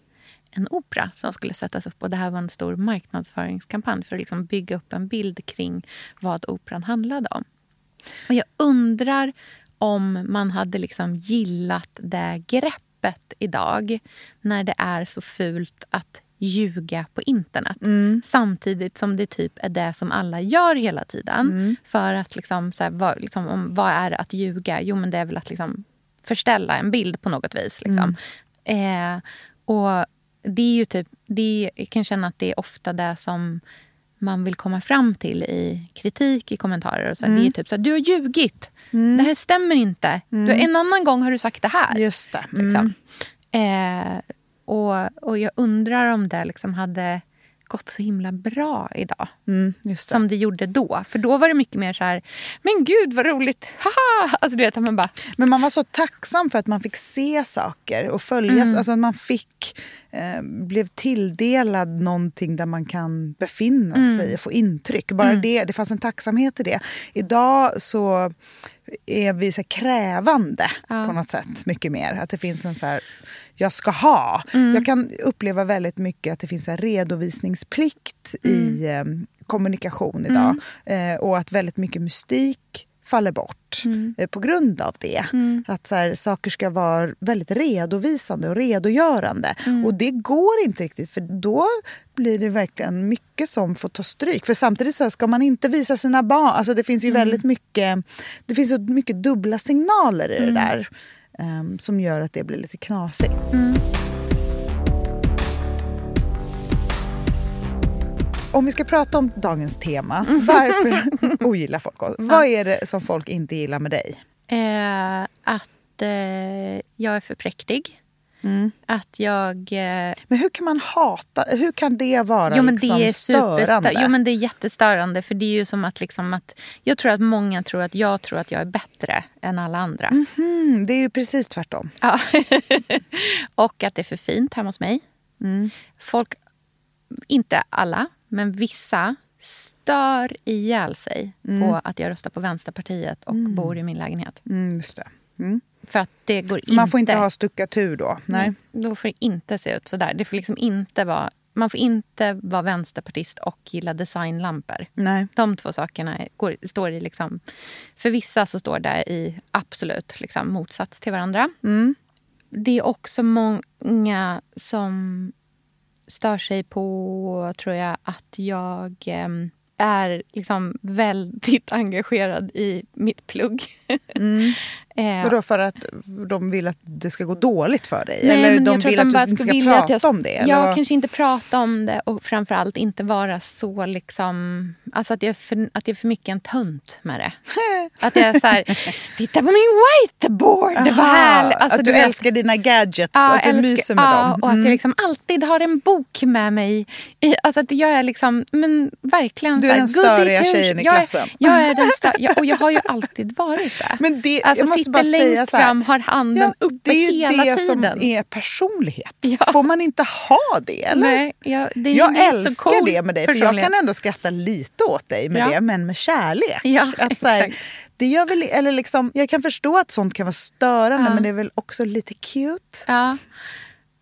en opera som skulle sättas upp. Och det här var en stor marknadsföringskampanj för att liksom bygga upp en bild kring vad operan handlade om. Och jag undrar om man hade liksom gillat det greppet idag när det är så fult att ljuga på internet. Samtidigt som det typ är det som alla gör hela tiden. För att liksom, så här, vad, liksom, om, vad är att ljuga? Jo, men det är väl att liksom, förställa en bild på något vis. Liksom. Eh, och det är ju typ, det är, jag kan känna att det är ofta det som man vill komma fram till i kritik i kommentarer. Och så. Det är typ så här, du har ljugit. Det här stämmer inte. Du, en annan gång har du sagt det här. Just det. Mm. Liksom. Eh, och, och jag undrar om det liksom hade gått så himla bra idag. Mm, det. Som det gjorde då. För då var det mycket mer så här, men gud vad roligt, haha! Alltså du vet, man bara, Men man var så tacksam för att man fick se saker och följas. Alltså att man fick, eh, blev tilldelad någonting där man kan befinna sig och få intryck. Bara det, det fanns en tacksamhet i det. Idag så är vi så krävande på något sätt. Mycket mer. Att det finns en så här, jag ska ha. Jag kan uppleva väldigt mycket att det finns en redovisningsplikt i eh, kommunikation idag. Eh, och att väldigt mycket mystik faller bort eh, på grund av det. Att så här, saker ska vara väldigt redovisande och redogörande. Och det går inte riktigt för då blir det verkligen mycket som får ta stryk. För samtidigt så här, ska man inte visa sina barn... Alltså det finns ju väldigt mycket, det finns så mycket dubbla signaler i det där. Ehm, som gör att det blir lite knasigt. Om vi ska prata om dagens tema, varför ogillar folk oss? Vad är det som folk inte gillar med dig? eh, att eh, jag är för präktig. Att jag... Eh, Men hur kan man hata, hur kan det vara Jo men, liksom det är störande? jo men det är jättestörande. För det är ju som att, liksom att... Jag tror att många tror att jag tror att jag är bättre än alla andra. Mm, det är ju precis tvärtom. Ja. och att det är för fint hemma hos mig. Mm. Folk, inte alla, men vissa stör ihjäl sig på att jag röstar på Vänsterpartiet och bor i min lägenhet. Mm, just det. Mm. För att det går För man får inte ha stuckatur då? Nej. Då får det inte se ut så där. Det får liksom inte vara, man får inte vara vänsterpartist och gilla designlampor. Nej. De två sakerna går, står i... Liksom, för vissa så står det i absolut liksom, motsats till varandra. Det är också många som stör sig på, tror jag, att jag em, är liksom väldigt engagerad i mitt plugg. Eh, Vadå, för att de vill att det ska gå dåligt för dig? Nej, eller men de vill att de att, du inte ska prata jag, om det? eller Ja, vad? kanske inte prata om det och framförallt inte vara så liksom... Alltså att jag är för, att jag är för mycket en tönt med det. att jag är så här, titta på min whiteboard, Aha, härligt. Alltså, att du, vet- älskar dina gadgets, Ja, att du älskar- myser med ja, dem. Mm. och att jag liksom alltid har en bok med mig. I, alltså att jag är liksom, men verkligen Du är så här, den störiga tjejen i jag är- klassen. Jag är den stö- jag, och jag har ju alltid varit det. Men det, alltså sitter längst fram, har handen ja, uppe Det är ju hela det tiden. som är personlighet. Ja. Får man inte ha det? Eller? Nej, jag, det är Jag älskar cool det med dig, för jag kan ändå skratta lite åt dig med Ja. det, men med kärlek. Ja, att så här, det gör väl, eller liksom, jag kan förstå att sånt kan vara störande, Ja. men det är väl också lite cute. Ja.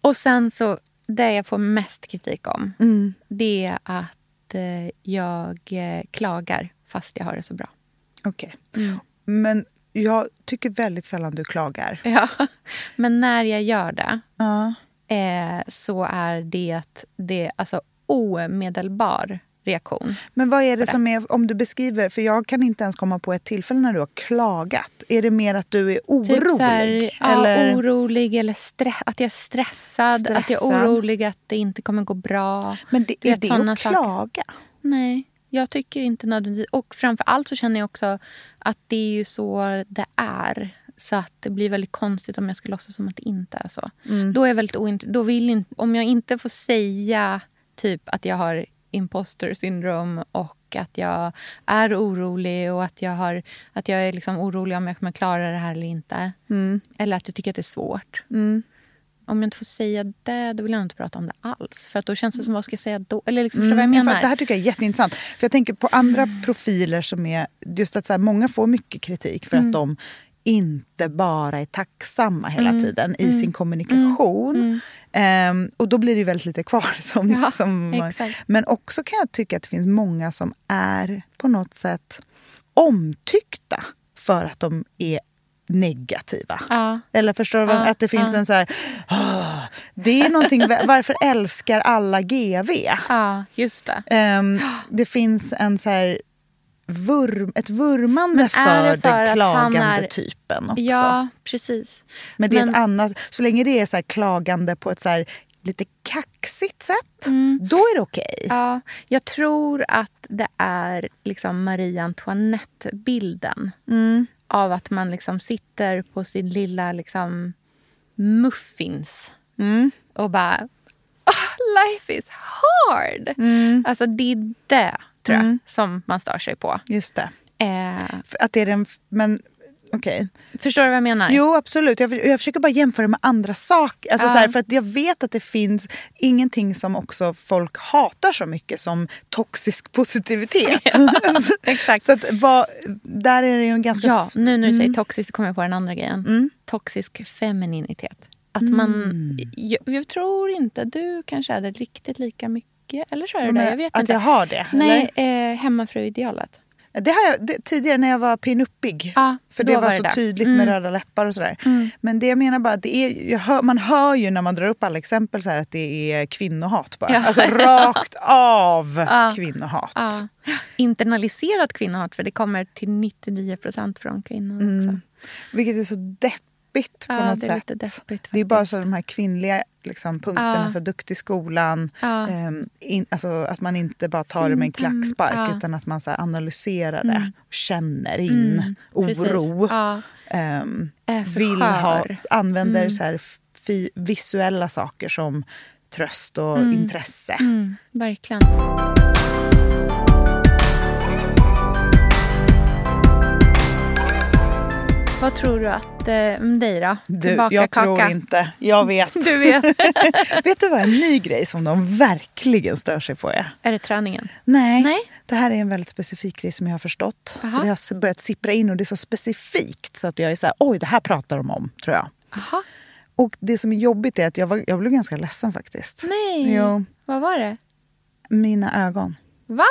Och sen så, det jag får mest kritik om, Mm. det är att eh, jag eh, klagar fast jag har det så bra. Okej. Mm. Men jag tycker väldigt sällan du klagar. Ja. Men när jag gör det Ja. eh, så är det, det alltså, omedelbar reaktion. Men vad är det som är, om du beskriver, för jag kan inte ens komma på ett tillfälle när du har klagat. Är det mer att du är orolig? Typ här, ja, eller? orolig eller stress, att jag är stressad, Att jag är Stressad. orolig att det inte kommer gå bra. Men det, är vet, det att klaga? Nej, jag tycker inte nödvändigtvis... Och framför allt så känner jag också att det är ju så det är. Så att det blir väldigt konstigt om jag ska låtsas som att det inte är så. Mm. Då är jag väldigt oint- då vill inte, Om jag inte får säga typ att jag har imposter syndrome och att jag är orolig och att jag, har, att jag är liksom orolig om jag kommer klara det här eller inte. Mm. Eller att jag tycker att det är svårt. Om jag inte får säga det, då vill jag inte prata om det alls. För att då känns det som, vad ska jag säga då? Eller liksom, förstår du vad jag Mm, menar? det här tycker jag är jätteintressant. För jag tänker på andra profiler som är... Just att så här, många får mycket kritik för Mm. att de inte bara är tacksamma hela Mm. tiden i sin kommunikation. Ehm, och då blir det väldigt lite kvar. Som, Ja, som, men också kan jag tycka att det finns många som är på något sätt omtyckta för att de är negativa. Ja. Eller förstår du? Ja, att det finns ja. en så här... "Åh, det är någonting... Varför älskar alla GV? Ja, just det. Ehm, det finns en så här vurm, ett vurmande för, för den klagande är- typen också. Ja, precis. Men det är men- ett annat, så länge det är så klagande på ett så här lite kaxigt sätt, Mm. då är det okej. Ja, jag tror att det är liksom Marie Antoinette-bilden. Mm. Av att man liksom sitter på sin lilla liksom, muffins Mm. och bara... Oh, life is hard! Mm. Alltså det är det, tror jag, som man stör sig på. Just det. Eh, Att det är den, men okej. förstår du vad jag menar? Jo, absolut. Jag, jag försöker bara jämföra med andra saker. Alltså, Ja. så här, för att jag vet att det finns ingenting som också folk hatar så mycket som toxisk positivitet. exakt. Så att, vad, där är det ju en ganska... Ja, nu när du säger toxisk kommer jag på den andra grejen. Toxisk femininitet. Att man... Jag, jag tror inte du kanske är det riktigt lika mycket. Eller så är det Men det. Jag vet att inte. jag har det? Nej, eh, hemmafru-idealet. Det har jag, det, tidigare när jag var pinuppig. Ja, för det var, var det så där. Mm. tydligt med röda läppar och sådär. Men det jag menar bara, det är, hör, man hör ju när man drar upp alla exempel så här att det är kvinnohat bara. Ja. Alltså rakt av Ja. kvinnohat. Ja. Internaliserat kvinnohat, för det kommer till 99 procent från kvinnor också. Vilket är så deppigt på Ja, något det är sätt. deppigt det är bara så de här kvinnliga liksom, punkterna, Ja. så duktig i skolan. Ja. ehm, in, alltså, att man inte bara tar det med en mm, klackspark ja. utan att man så här, analyserar det och känner in Mm, oro. För vill ha, använder så här, visuella saker som tröst och intresse. Mm, verkligen. Vad tror du att... Eh, då? Du, jag kaka. tror inte. Jag vet. Du vet. vet du vad en ny grej som de verkligen stör sig på är? är det träningen? Nej, Nej. det här är en väldigt specifik grej som jag har förstått. Aha. För det har börjat sippra in och det är så specifikt så att jag är så här, oj det här pratar de om, tror jag. Aha. Och det som är jobbigt är att jag, var, jag blev ganska ledsen faktiskt. Nej. Jo, Vad var det? mina ögon, Va?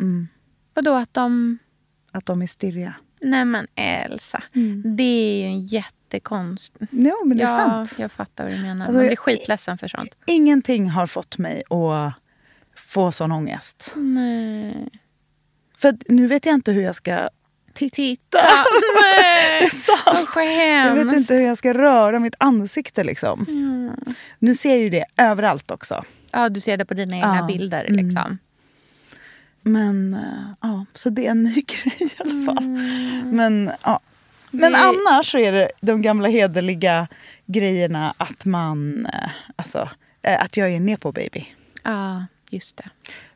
Mm. Vadå att de... att de är stirriga. Nej men Elsa, det är ju en jättekonst. Jo, men det är ja, sant. jag fattar vad du menar. Alltså, Man blir skitledsen för sånt. Ingenting har fått mig att få sån ångest. Nej. För nu vet jag inte hur jag ska titta. Nej. Det är sant. Jag vet inte hur jag ska röra mitt ansikte. Liksom. Nu ser jag ju det överallt också. Ja, du ser det på dina egna Ja. bilder. Mm. Men eh, ja, så det är en ny grej i alla fall. Mm. Men, ja. Men Det- annars så är det de gamla hederliga grejerna att man... eh, Alltså, eh, att jag är ner på baby. Ja, just det.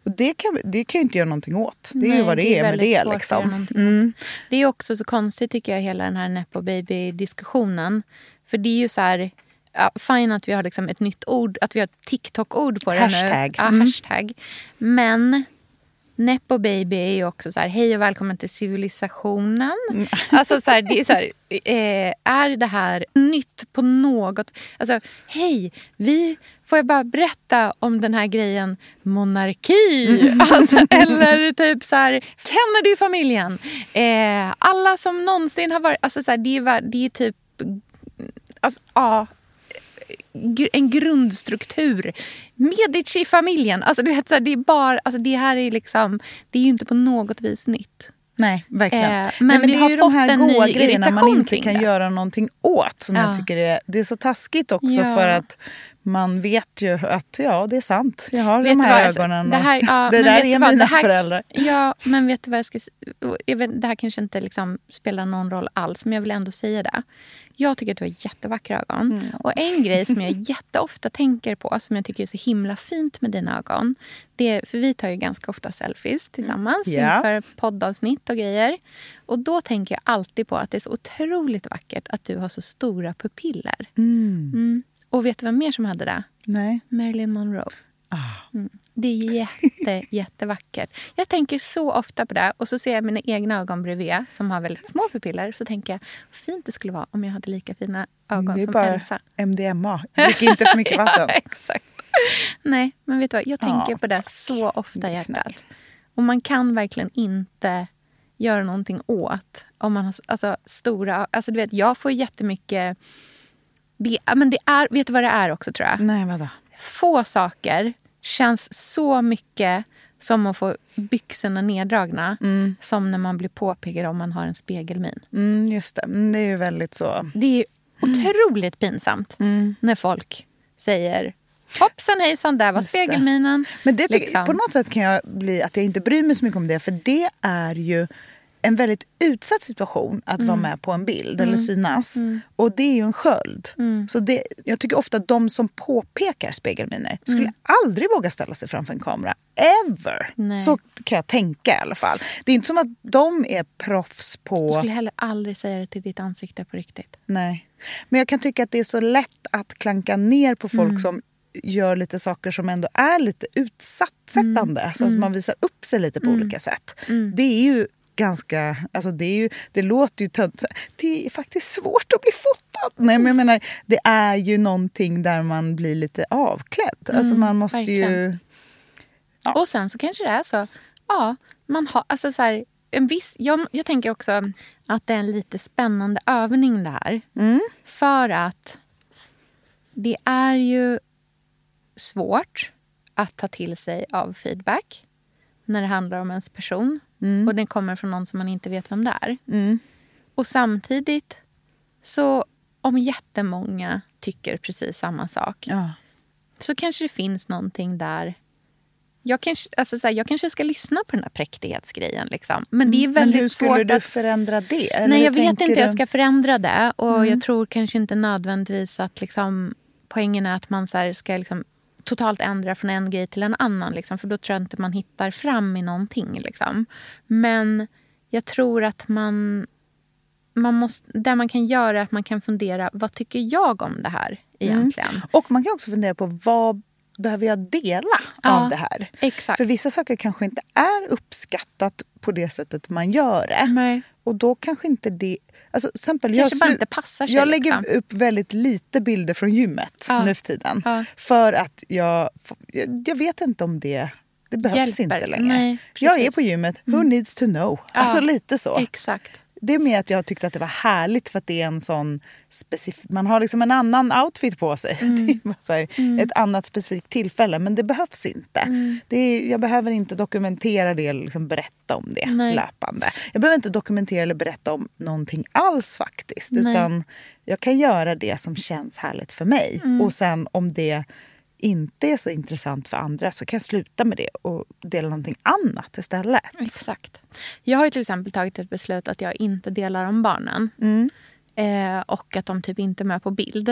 Och det kan, det kan inte göra någonting åt. Det är ju Nej, vad det, det är är med det. Liksom. Mm. Det är också så konstigt tycker jag, hela den här Nepo Baby-diskussionen. För det är ju så här, ja, fine att vi har liksom ett nytt ord, att vi har ett TikTok-ord på det nu. Hashtag. Ja, Mm. hashtag. Men Nepo baby är ju också så här, hej och välkommen till civilisationen. Alltså så här, det är så här, eh, är det här nytt på något... Alltså, hej, vi... Får jag bara berätta om den här grejen monarki? Alltså, eller typ så här, Kennedy-familjen. Eh, alla som någonsin har varit... Alltså, så här, det, är, det är typ... Alltså, ja, en grundstruktur. Medici-familjen. Alltså, du vet, så här, det, är bara, alltså, det här är liksom... Det är ju inte på något vis nytt. Nej, verkligen. Eh, men, men men vi det har är ju fått de här goa grejerna man inte kan det. göra någonting åt. Som Ja. jag tycker är, det är så taskigt också Ja. för att man vet ju att ja, det är sant. Jag har Vet de här vad, ögonen. det här- ja, det där är vad, mina här- föräldrar. Ja, men vet du vad jag ska vet, Det här kanske inte liksom spelar någon roll alls, men jag vill ändå säga det. Jag tycker att du har jättevackra ögon. Mm. Och en grej som jag jätteofta tänker på, som jag tycker är så himla fint med dina ögon. Det är, för vi tar ju ganska ofta selfies tillsammans Mm. Ja. inför poddavsnitt och grejer. Och då tänker jag alltid på att det är så otroligt vackert att du har så stora pupiller. Mm. Och vet du vad mer som hade det? Nej. Marilyn Monroe. Ah. Mm. Det är jätte, jättevackert. Jag tänker så ofta på det. Och så ser jag mina egna ögon bredvid som har väldigt små pupiller. Så tänker jag, vad fint det skulle vara om jag hade lika fina ögon Det är som bara Elsa. MDMA. Drick inte för mycket vatten. Ja, exakt. Nej, men vet du vad? Jag tänker Ja, på det så ofta i hjärtat. Och man kan verkligen inte göra någonting åt om man har alltså, stora... Alltså, du vet, jag får jättemycket... Det, men det är, vet du vad det är också, tror jag? Nej, vadå? Få saker känns så mycket som att få byxorna neddragna som när man blir påpekad om man har en spegelmin. Mm, just det. Mm, det är ju väldigt så. Det är otroligt pinsamt när folk säger hoppsan hejsan, där var Just det. spegelminen. Men det Liksom. på något sätt kan jag bli att jag inte bryr mig så mycket om det. För det är ju en väldigt utsatt situation att vara med på en bild eller synas. Och det är ju en sköld. Så det, jag tycker ofta att de som påpekar spegelminer skulle aldrig våga ställa sig framför en kamera. Ever! Nej. Så kan jag tänka i alla fall. Det är inte som att de är proffs på... Jag skulle heller aldrig säga det till ditt ansikte på riktigt. Nej. Men jag kan tycka att det är så lätt att klanka ner på folk som gör lite saker som ändå är lite utsattsättande. Alltså att man visar upp sig lite på olika sätt. Det är ju ganska... Alltså det, är ju, det låter ju tönt. Det är faktiskt svårt att bli fotad. Nej, men jag menar, det är ju någonting där man blir lite avklädd. Alltså man måste ju... verkligen. Ja. Och sen så kanske det är så. Ja, man har, alltså så här, en viss, jag, jag tänker också att det är en lite spännande övning det här. För att det är ju svårt att ta till sig av feedback när det handlar om ens person och den kommer från någon som man inte vet vem det är. Och samtidigt så om jättemånga tycker precis samma sak Ja. så kanske det finns någonting där. Jag kanske, alltså så här, jag kanske ska lyssna på den här präktighetsgrejen. Liksom. Men det är Men väldigt hur skulle svårt du att... förändra det? Eller Nej, hur jag vet inte. du? Jag ska förändra det. Och jag tror kanske inte nödvändigtvis att liksom, poängen är att man så här, ska liksom, totalt ändra från en grej till en annan. Liksom, för då tror jag inte man hittar fram i någonting. Liksom. Men jag tror att man... man måste, det man kan göra är att man kan fundera, vad tycker jag om det här egentligen? Och man kan också fundera på vad behöver jag dela Ja, av det här? exakt. För vissa saker kanske inte är uppskattat på det sättet man gör det. Nej. Och då kanske inte det... Alltså, exempel, jag, bara inte passar sig, Jag lägger liksom. upp väldigt lite bilder från gymmet Ja. nu för tiden. Ja. För att jag, jag... Vet inte om det... Det behövs Hjälper. inte längre. Nej, jag är. Mm. på gymmet. Who needs to know? Alltså lite så. Exakt. Det är mer att jag tyckte att det var härligt för att det är en sån specifik... Man har liksom en annan outfit på sig. Mm. Här, Ett annat specifikt tillfälle. Men det behövs inte. Mm. Det är, jag behöver inte dokumentera det eller liksom berätta om det Nej. löpande. Jag behöver inte dokumentera eller berätta om någonting alls faktiskt. Nej. Utan jag kan göra det som känns härligt för mig. Mm. Och sen om det inte är så intressant för andra så kan jag sluta med det och dela någonting annat istället. Exakt. Jag har ju till exempel tagit ett beslut att jag inte delar om barnen. Eh, och att de typ inte är med på bild.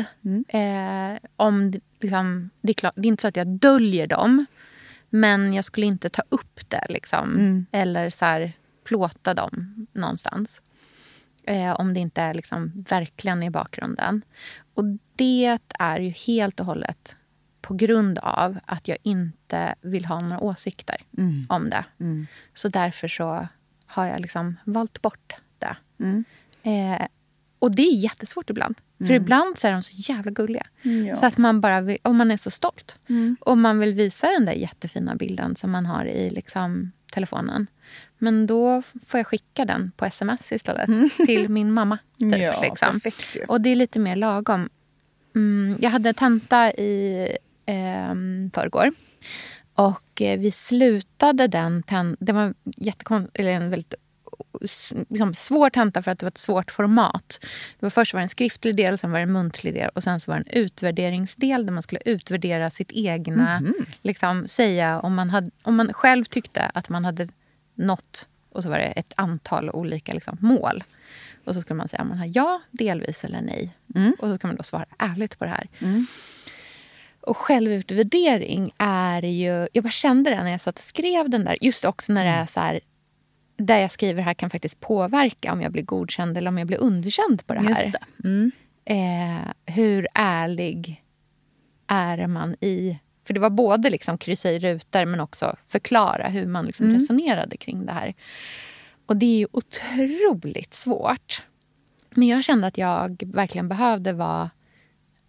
Eh, om det, liksom, det, är klart, det är inte så att jag döljer dem. Men jag skulle inte ta upp det. Liksom, Eller så här, plåta dem någonstans. Eh, om det inte är liksom verkligen i bakgrunden. Och det är ju helt och hållet på grund av att jag inte vill ha några åsikter Mm. om det. Så därför så har jag liksom valt bort det. Mm. Eh, och det är jättesvårt ibland. För ibland så är de så jävla gulliga. Ja. Så att man bara vill, och man är så stolt. Och man vill visa den där jättefina bilden som man har i liksom, telefonen. Men då får jag skicka den på sms istället till min mamma. Typ, Ja, liksom. perfekt ju. Och det är lite mer lagom. Mm, jag hade tenta i eh, förrgår. Och eh, vi slutade den tentan. Det var jättekon- eller en väldigt liksom, svår tenta för att det var ett svårt format. Det var först var det en skriftlig del, sen var det en muntlig del och sen så var det en utvärderingsdel där man skulle utvärdera sitt egna... Liksom, säga om man, hade, om man själv tyckte att man hade nått och så var det ett antal olika liksom, mål. Och så skulle man säga om man har ja, delvis eller nej. Och så ska man då svara ärligt på det här. Och självutvärdering är ju... Jag bara kände det när jag satt och skrev den där. Just också när det är så här... Där jag skriver här kan faktiskt påverka om jag blir godkänd eller om jag blir underkänd på det här. Just det. Mm. Eh, hur ärlig är man i... För det var både liksom kryssa i rutor men också förklara hur man liksom resonerade kring det här. Och det är ju otroligt svårt. Men jag kände att jag verkligen behövde vara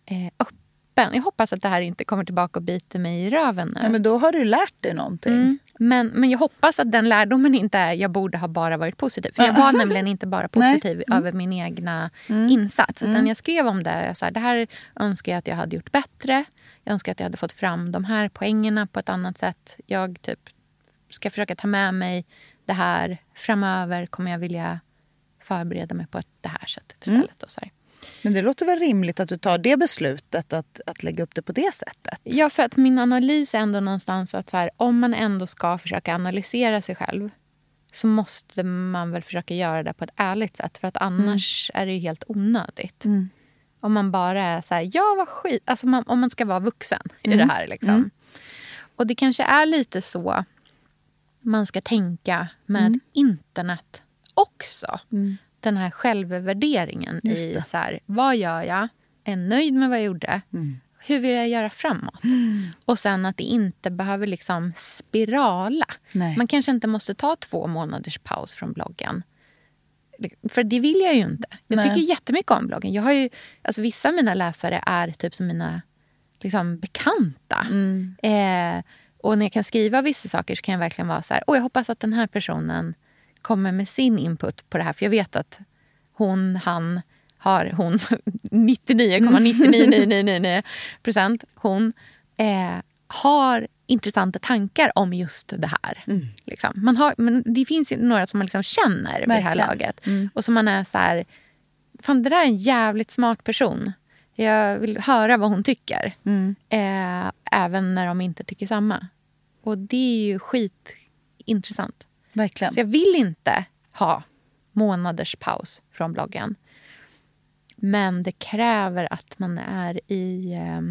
eh, öppen. Jag hoppas att det här inte kommer tillbaka och biter mig i röven nu. Ja, men då har du lärt dig någonting. Mm. Men, men jag hoppas att den lärdomen inte är jag borde ha bara varit positiv. För jag var nämligen inte bara positiv över min egna insats. Utan jag skrev om det. Jag sa, det här önskar jag att jag hade gjort bättre. Jag önskar att jag hade fått fram de här poängerna på ett annat sätt. Jag typ ska försöka ta med mig det här. Framöver kommer jag vilja förbereda mig på det här sättet istället. Och så här. Men det låter väl rimligt att du tar det beslutet att, att lägga upp det på det sättet? Ja, för att min analys är ändå någonstans att så här, om man ändå ska försöka analysera sig själv så måste man väl försöka göra det på ett ärligt sätt. För att annars är det ju helt onödigt. Om man bara är så här, ja vad skit. Alltså man, om man ska vara vuxen i det här. Liksom. Och det kanske är lite så man ska tänka med internet också. Den här självvärderingen i så här, vad gör jag? Är nöjd med vad jag gjorde? Hur vill jag göra framåt? Och sen att det inte behöver liksom spirala. Nej. Man kanske inte måste ta två månaders paus från bloggen. För det vill jag ju inte. Jag Nej. tycker jättemycket om bloggen. Jag har ju, alltså vissa av mina läsare är typ som mina liksom, bekanta. Eh, och när jag kan skriva vissa saker så kan jag verkligen vara så här, Åh, jag hoppas att den här personen kommer med sin input på det här. För jag vet att hon, han, har hon 99,99999 procent hon eh, har intressanta tankar om just det här. Liksom. Man har, men det finns ju några som man liksom känner vid det här laget. Och som man är så här, fan det där är en jävligt smart person. Jag vill höra vad hon tycker. Eh, även när de inte tycker samma. Och det är ju skitintressant. Verkligen. Så jag vill inte ha månaders paus från bloggen. Men det kräver att man är i... Eh,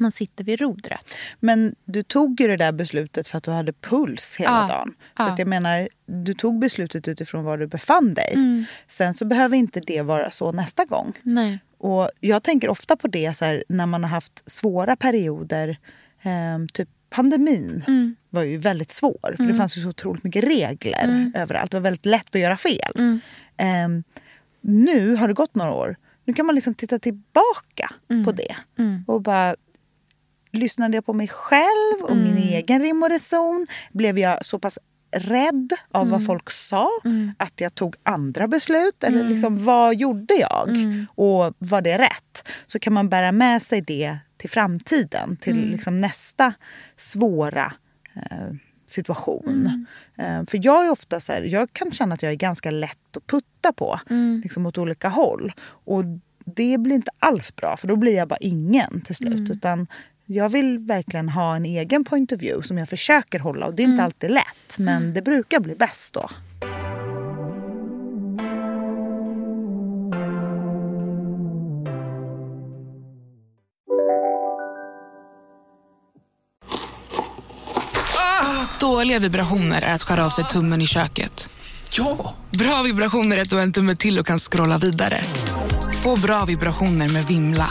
man sitter vid rodret. Men du tog ju det där beslutet för att du hade puls hela Ja. dagen. Så Ja. jag menar, du tog beslutet utifrån var du befann dig. Mm. Sen så behöver inte det vara så nästa gång. Nej. Och jag tänker ofta på det så här, när man har haft svåra perioder. ehm, typ pandemin Mm. var ju väldigt svår. För det fanns ju så otroligt mycket regler överallt. Det var väldigt lätt att göra fel. Mm. Ehm, nu har det gått några år. Nu kan man liksom titta tillbaka Mm. på det. Och bara lyssnade jag på mig själv och min Mm. egen rim och reson? Blev jag så pass rädd av Mm. vad folk sa att jag tog andra beslut? Eller Mm. liksom, vad gjorde jag? Och var det rätt? Så kan man bära med sig det till framtiden, till Mm. liksom nästa svåra eh, situation. Mm. Eh, för jag är ofta så här, jag kan känna att jag är ganska lätt att putta på Mm. liksom åt olika håll. Och det blir inte alls bra för då blir jag bara ingen till slut. Mm. Utan jag vill verkligen ha en egen point of view som jag försöker hålla och det är Mm. inte alltid lätt men det brukar bli bäst då. Dåliga vibrationer är att skära av sig tummen i köket. Ja! Bra vibrationer är att du har en tumme till och kan scrolla vidare. Få bra vibrationer med Vimla.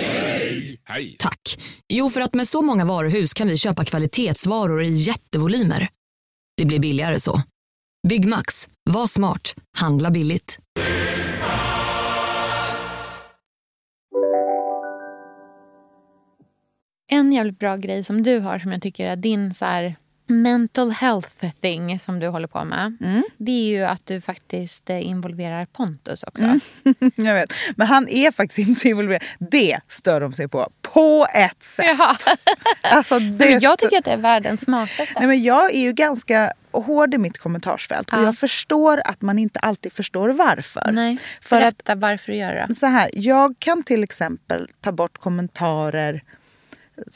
Tack. Jo, för att med så många varuhus kan vi köpa kvalitetsvaror i jättevolymer. Det blir billigare så. Byggmax. Var smart. Handla billigt. En jävligt bra grej som du har som jag tycker är din så här mental health thing som du håller på med. Det är ju att du faktiskt eh, involverar Pontus också. Jag vet. Men han är faktiskt inte så involverad. Det stör de sig på. På ett sätt. Jaha. Alltså, det jag tycker att det är världens smartaste. Nej, men jag är ju ganska hård i mitt kommentarsfält. Och Ja. jag förstår att man inte alltid förstår varför. Nej, För att berätta varför du gör det. så här, jag kan till exempel ta bort kommentarer.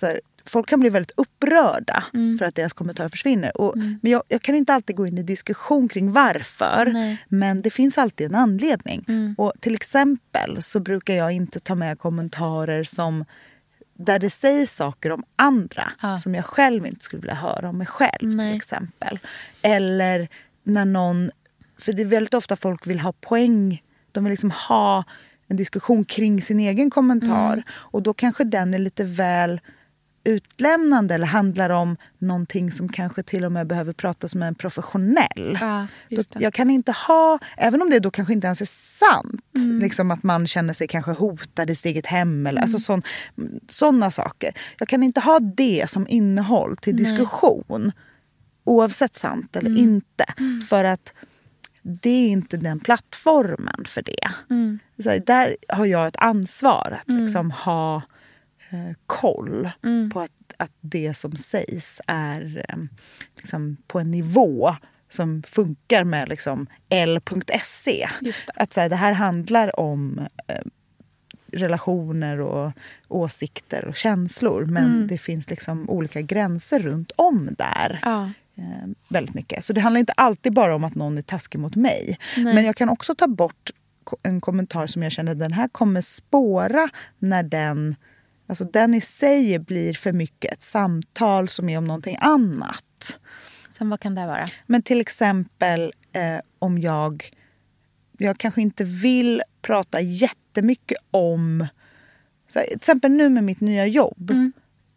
Här, folk kan bli väldigt upprörda Mm. för att deras kommentarer försvinner. Och, Men jag, jag kan inte alltid gå in i diskussion kring varför. Nej. Mm. Men det finns alltid en anledning. Och till exempel så brukar jag inte ta med kommentarer som där det sägs saker om andra Ja. som jag själv inte skulle vilja höra om mig själv. Nej. till exempel. Eller när någon... För det är väldigt ofta folk vill ha poäng. De vill liksom ha en diskussion kring sin egen kommentar. Mm. Och då kanske den är lite väl utlämnande eller handlar om någonting som kanske till och med behöver pratas med en professionell. Ja, jag kan inte ha, även om det då kanske inte ens är sant, Mm. liksom att man känner sig kanske hotad i sitt eget hem eller alltså sån, sådana saker. Jag kan inte ha det som innehåll till diskussion oavsett sant eller inte. För att det är inte den plattformen för det. Så här, där har jag ett ansvar att liksom ha eh, koll på att, att det som sägs är eh, liksom på en nivå som funkar med liksom L.se. Att så här, det här handlar om eh, relationer och åsikter och känslor men det finns liksom olika gränser runt om där Ja. eh, väldigt mycket. Så det handlar inte alltid bara om att någon är taskig mot mig. Men jag kan också ta bort en kommentar som jag känner den här kommer spåra när den, alltså den i sig blir för mycket ett samtal som är om någonting annat. Som vad kan det vara? Men till exempel eh, om jag... Jag kanske inte vill prata jättemycket om... Så här, till exempel nu med mitt nya jobb.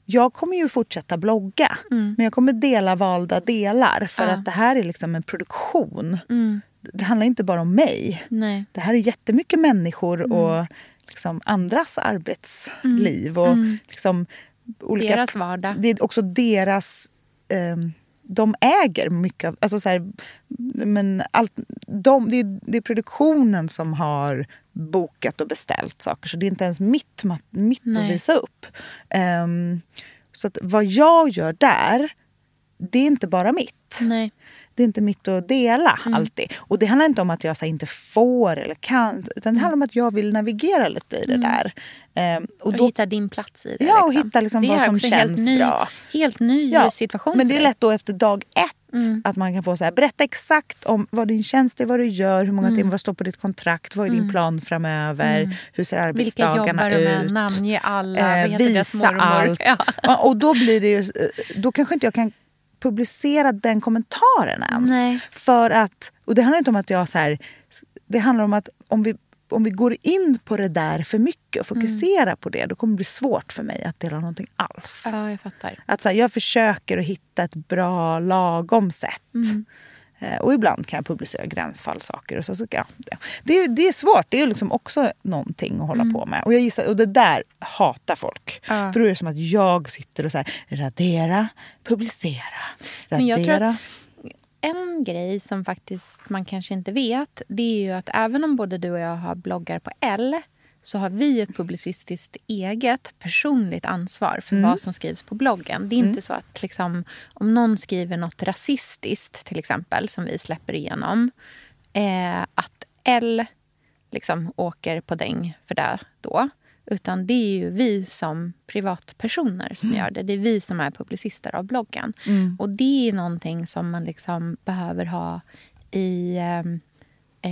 Jag kommer ju fortsätta blogga, men jag kommer dela valda delar. För att det här är liksom en produktion. Det handlar inte bara om mig. Nej. Det här är jättemycket människor och liksom andras arbetsliv. Och liksom olika, Deras vardag. Det är också deras... ehm, de äger mycket av... Alltså så här, men allt, de, det, är, det är produktionen som har bokat och beställt saker. Så det är inte ens mitt, mitt att visa upp. Ehm, så att vad jag gör där, det är inte bara mitt. Nej. Det är inte mitt att dela Mm. alltid. Och det handlar inte om att jag så här, inte får eller kan. Utan det handlar om att jag vill navigera lite i det där. Ehm, och Och då, hitta din plats i det. Ja, och hitta liksom vad som känns ny, bra. Helt ny Ja, situation men det är lätt då efter dag ett Mm. att man kan få så här, berätta exakt om vad din tjänst är, vad du gör, hur många Mm. timmar, vad står på ditt kontrakt, vad är din plan framöver, hur ser Vilka arbetsdagarna jobbar du med? ut. Namnge alla. Eh, visa allt. Ja. Ja, och då blir det ju, eh, då kanske inte jag kan publicera den kommentaren ens. Nej. För att, och det handlar inte om att jag så här, det handlar om att om vi, om vi går in på det där för mycket och fokuserar på det, då kommer det bli svårt för mig att dela någonting alls. ja, jag fattar. Att så här, jag försöker att hitta ett bra lagom sätt. Eh, Och ibland kan jag publicera gränsfallsaker. Och så, så, ja, det, det, är, svårt. Det är liksom också någonting att hålla på med. Och, jag gissar, och det där hatar folk. Ja. För då är det som att jag sitter och så här, radera, publicera, radera. En grej som faktiskt man kanske inte vet det är ju att även om både du och jag har bloggar på L så har vi ett publicistiskt eget personligt ansvar för Mm. vad som skrivs på bloggen. Det är inte så att liksom, om någon skriver något rasistiskt till exempel som vi släpper igenom eh, att L liksom åker på däng för det då. Utan det är ju vi som privatpersoner som Mm. gör det. Det är vi som är publicister av bloggen. Och det är någonting som man liksom behöver ha i eh,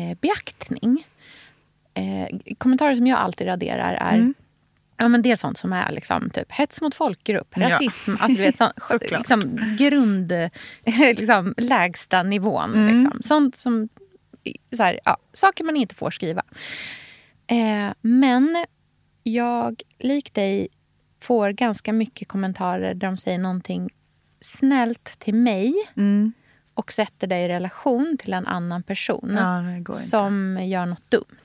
eh, beaktning. Eh, kommentarer som jag alltid raderar är Ja, men det är sånt som är liksom, typ, hets mot folkgrupp, Ja. rasism. Alltså, du vet, Såklart. liksom, grund, liksom, lägsta nivån. Mm. Liksom. Sånt som, så här, ja, saker man inte får skriva. Eh, men jag, lik dig, får ganska mycket kommentarer där de säger någonting snällt till mig Mm. och sätter det i relation till en annan person Ja. Mm. som gör något dumt.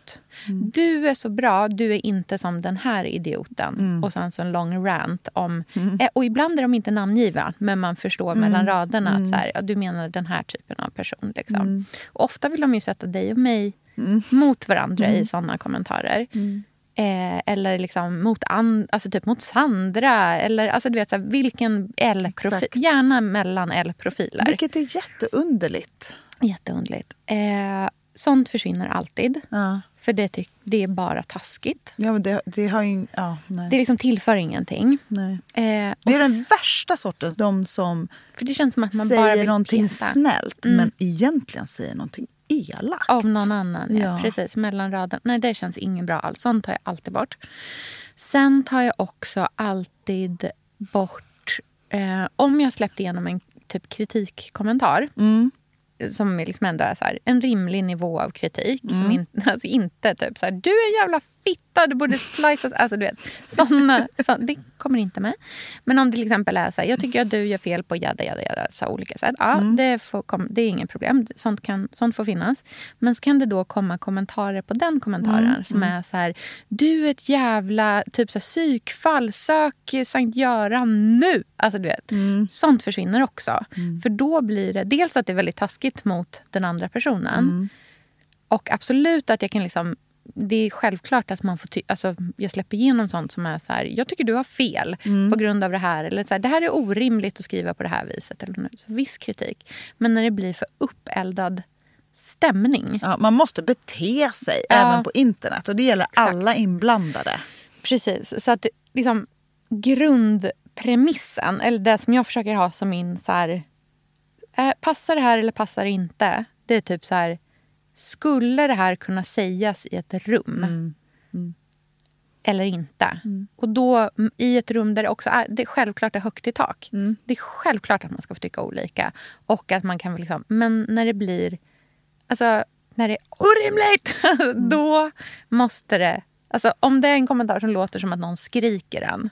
Du är så bra, du är inte som den här idioten. Mm. Och sen så en lång rant om... Eh, och ibland är de inte namngivna, men man förstår Mm. mellan raderna att så här, ja, du menar den här typen av person. Liksom. Mm. Ofta vill de ju sätta dig och mig mot varandra i såna kommentarer. Eh, eller liksom mot, alltså typ mot Sandra. Eller alltså du vet, så här, vilken L-profil. Gärna mellan L-profiler. Vilket är jätteunderligt. Jätteunderligt. Eh, sånt försvinner alltid. Ja. För det, tyck, det är bara taskigt. Ja, men det, det har ju... Ja, nej. Det liksom tillför ingenting. nej. Eh, Det är den värsta sorten. De som För det känns som att man bara säger vill någonting peta. snällt Mm. men egentligen säger någonting elakt. Av någon annan, ja. Ja. Precis, mellan raden. Nej, det känns ingen bra alls. Sånt tar jag alltid bort. Sen tar jag också alltid bort... Eh, om jag släppt igenom en typ kritikkommentar Mm. Som liksom ändå är så här, en rimlig nivå av kritik. Mm. Som in, alltså inte typ så här, du är en jävla fitta, du borde sliceas. Alltså, du vet, såna, så, det kommer inte med. Men om det till exempel är så här, jag tycker att du gör fel på jada, jada, jada, så olika sätt. Ja, Mm. det, får, kom, det är inget problem. Sånt, kan, sånt får finnas. Men så kan det då komma kommentarer på den kommentaren Mm. som är så här, du är ett jävla typ så här, psykfall, sök Sankt Göran nu. Alltså, du vet, Mm. Sånt försvinner också. För då blir det dels att det är väldigt taskigt mot den andra personen. Mm. Och absolut att jag kan liksom... Det är självklart att man får ty- alltså, jag släpper igenom sånt som är så här, jag tycker du har fel Mm. på grund av det här. Eller så här, det här är orimligt att skriva på det här viset. Eller så viss kritik. Men när det blir för uppeldad stämning. Ja, man måste bete sig Ja. även på internet och det gäller Exakt. alla inblandade. Precis. Så att liksom, grundpremissen, eller det som jag försöker ha som min... Så här, eh, passar det här eller passar det inte? Det är typ så här... Skulle det här kunna sägas i ett rum? Eller inte? Och då i ett rum där det också är, det är självklart är högt i tak. Det är självklart att man ska få tycka olika. Och att man kan liksom, men när det blir... Alltså, när det är orimligt, då måste det... Alltså, om det är en kommentar som låter som att någon skriker en,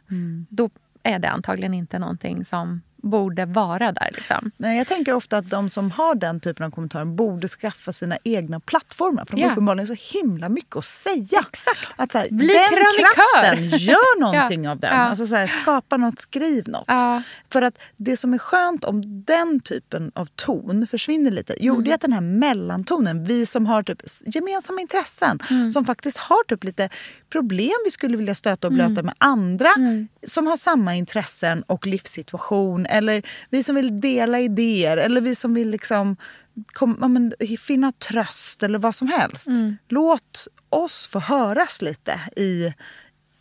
då är det antagligen inte någonting som borde vara där. Liksom. Nej, jag tänker ofta att de som har den typen av kommentarer borde skaffa sina egna plattformar. För de Ja. har uppenbarligen så himla mycket att säga. Exakt. Att så här, Bli den krönikör. kraften, gör någonting Ja. av den. Ja. Alltså så här, skapa något, skriv något. Ja. För att det som är skönt om den typen av ton försvinner lite, jo Mm. det är att den här mellantonen, vi som har typ gemensamma intressen, Mm. som faktiskt har typ lite problem vi skulle vilja stöta och Mm. blöta med andra som har samma intressen och livssituation. Eller vi som vill dela idéer eller vi som vill liksom kom, ja, men, finna tröst eller vad som helst. Mm. Låt oss få höras lite i,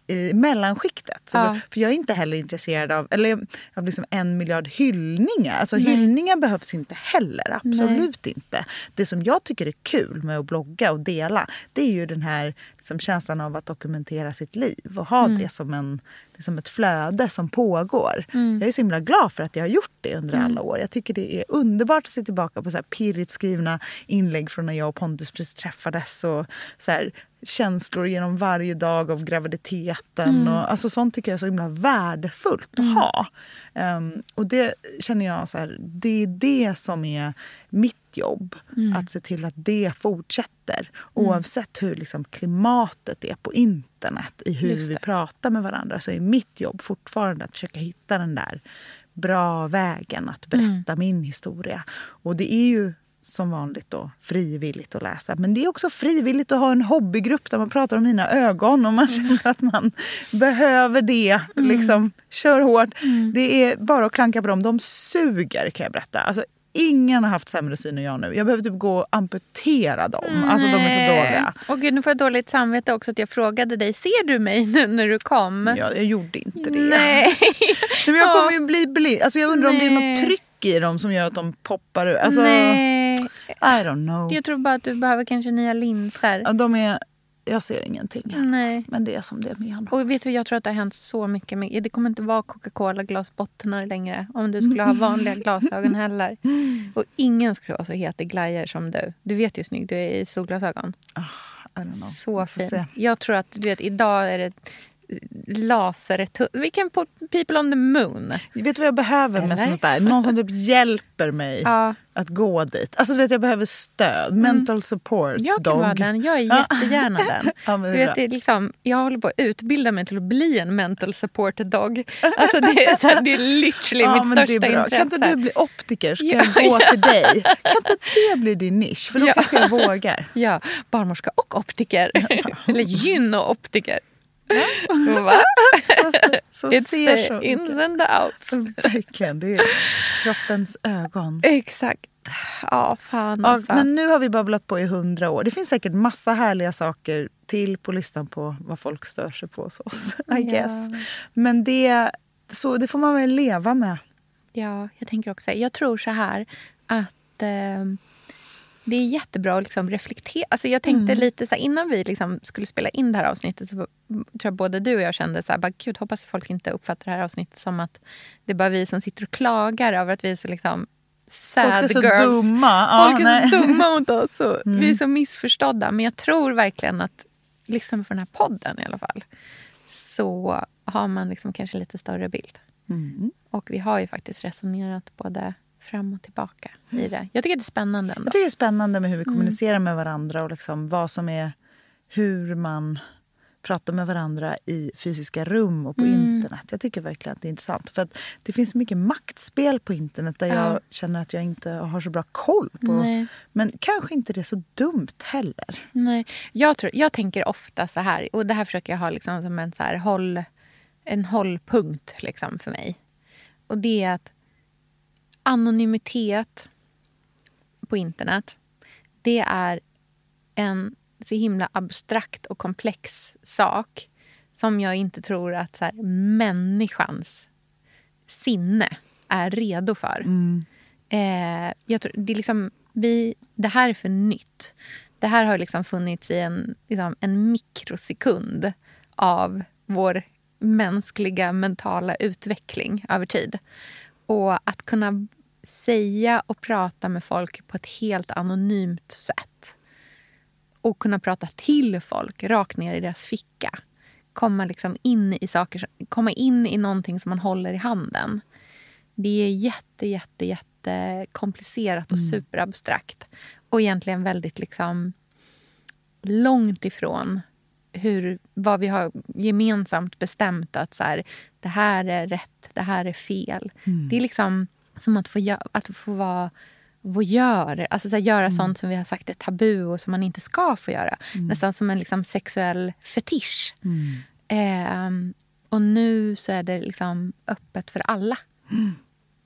i mellanskiktet. Så Ja. för jag är inte heller intresserad av, eller, av liksom en miljard hyllningar. Alltså, hyllningar behövs inte heller, absolut inte. Det som jag tycker är kul med att blogga och dela det är ju den här liksom, känslan av att dokumentera sitt liv och ha det som en liksom ett flöde som pågår. Jag är så himla glad för att jag har gjort det under alla år. Jag tycker det är underbart att se tillbaka på så här pirrigt skrivna inlägg från när jag och Pontus precis träffades. Och så här, känslor genom varje dag av graviditeten. Och, alltså, sånt tycker jag är så himla värdefullt att ha. Ehm, och det känner jag så här, det är det som är mitt jobb. Att se till att det fortsätter. Oavsett hur liksom, klimatet är på internet i hur vi pratar med varandra så är mitt jobb fortfarande att försöka hitta den där bra vägen att berätta min historia. Och det är ju som vanligt då frivilligt att läsa. Men det är också frivilligt att ha en hobbygrupp där man pratar om mina ögon och man känner att man behöver det. Liksom, kör hårt. Det är bara att klanka på dem. De suger kan jag berätta. Alltså, ingen har haft sämre syn än jag nu. Jag behöver typ gå och amputera dem. Alltså de är så dåliga. Och gud, nu får jag dåligt samvete också att jag frågade dig, ser du mig nu när du kom? Ja, jag gjorde inte det. Nej. Nej, men jag kommer ju bli blind. Alltså jag undrar om det är Nej. något tryck i dem som gör att de poppar ut. Alltså, Nej. I don't know. Jag tror bara att du behöver kanske nya linser. Ja, de är, jag ser ingenting. Nej. Men det är som det är med dem. Och vet du, jag tror att det har hänt så mycket. Med, det kommer inte vara Coca-Cola glasbottnar längre om du skulle ha vanliga glasögon heller. Och ingen skulle vara så het i glajjor som du. Du vet ju hur snygg du är i solglasögon. Know. Så fin. se. Jag tror att du vet, idag är det laser... Vi kan på People on the moon. Vet du vad jag behöver Eller? med sånt där? Någon som typ hjälper mig Ja. Mm. att gå dit. Alltså du vet, jag behöver stöd. Mental support Jag kan dog. vara den. Jag är Ja. jättegärna den. Ja, det är du vet, det är liksom, jag håller på att utbilda mig till att bli en mental support dog. Alltså det, är, så här, det är literally Ja, mitt största intresse. Kan inte du bli optiker så Ja, jag gå ja. till dig? Kan inte det bli din nisch? För då Ja. kanske jag vågar. Ja, barnmorska och optiker. Eller gyn och optiker. Va? Så, så It's ser the så ins and the outs. Verkligen, det är kroppens ögon. Exakt. Ja, fan Ja, alltså. men nu har vi babblat på i hundra år. Det finns säkert massa härliga saker till på listan på vad folk stör sig på hos oss. I Ja. guess. Men det, så, det får man väl leva med. Ja, jag tänker också. Jag tror så här att eh, det är jättebra att liksom reflektera. Alltså jag tänkte Mm. lite så här, innan vi liksom skulle spela in det här avsnittet så tror jag både du och jag kände så här, bara, gud hoppas folk inte uppfattar det här avsnittet som att det är bara vi som sitter och klagar över att vi är så liksom sad Folk är så girls. dumma. Ja, Folk är nej. Mm. så dumma mot oss och vi är så missförstådda. Men jag tror verkligen att lyssna på den här podden i alla fall så har man liksom kanske lite större bild. Mm. Och vi har ju faktiskt resonerat både fram och tillbaka i det. Jag tycker det är spännande ändå. Jag tycker det är spännande med hur vi Mm. kommunicerar med varandra och liksom vad som är hur man pratar med varandra i fysiska rum och på Mm. internet. Jag tycker verkligen att det är intressant. För att det finns mycket maktspel på internet där Ja. jag känner att jag inte har så bra koll på. Nej. Men kanske inte det är så dumt heller. Nej, jag, tror, jag tänker ofta så här, och det här försöker jag ha liksom som en, så här, håll, en hållpunkt liksom för mig. Och det är att anonymitet på internet, det är en så himla abstrakt och komplex sak som jag inte tror att så här, människans sinne är redo för. Eh, jag tror, det, är liksom, vi, det här är för nytt. Det här har liksom funnits i en, liksom, en mikrosekund av vår mänskliga mentala utveckling över tid. Och att kunna säga och prata med folk på ett helt anonymt sätt och kunna prata till folk rakt ner i deras ficka. Komma liksom in i saker, komma in i någonting som man håller i handen. Det är jätte, jätte, jätte komplicerat och superabstrakt. Och egentligen väldigt liksom långt ifrån hur, vad vi har gemensamt bestämt att så här, det här är rätt, det här är fel. Det är liksom som att få, att få vara voyeur, alltså så här, göra sånt som vi har sagt är tabu och som man inte ska få göra. Nästan som en liksom sexuell fetisch. Ehm, och nu så är det liksom öppet för alla.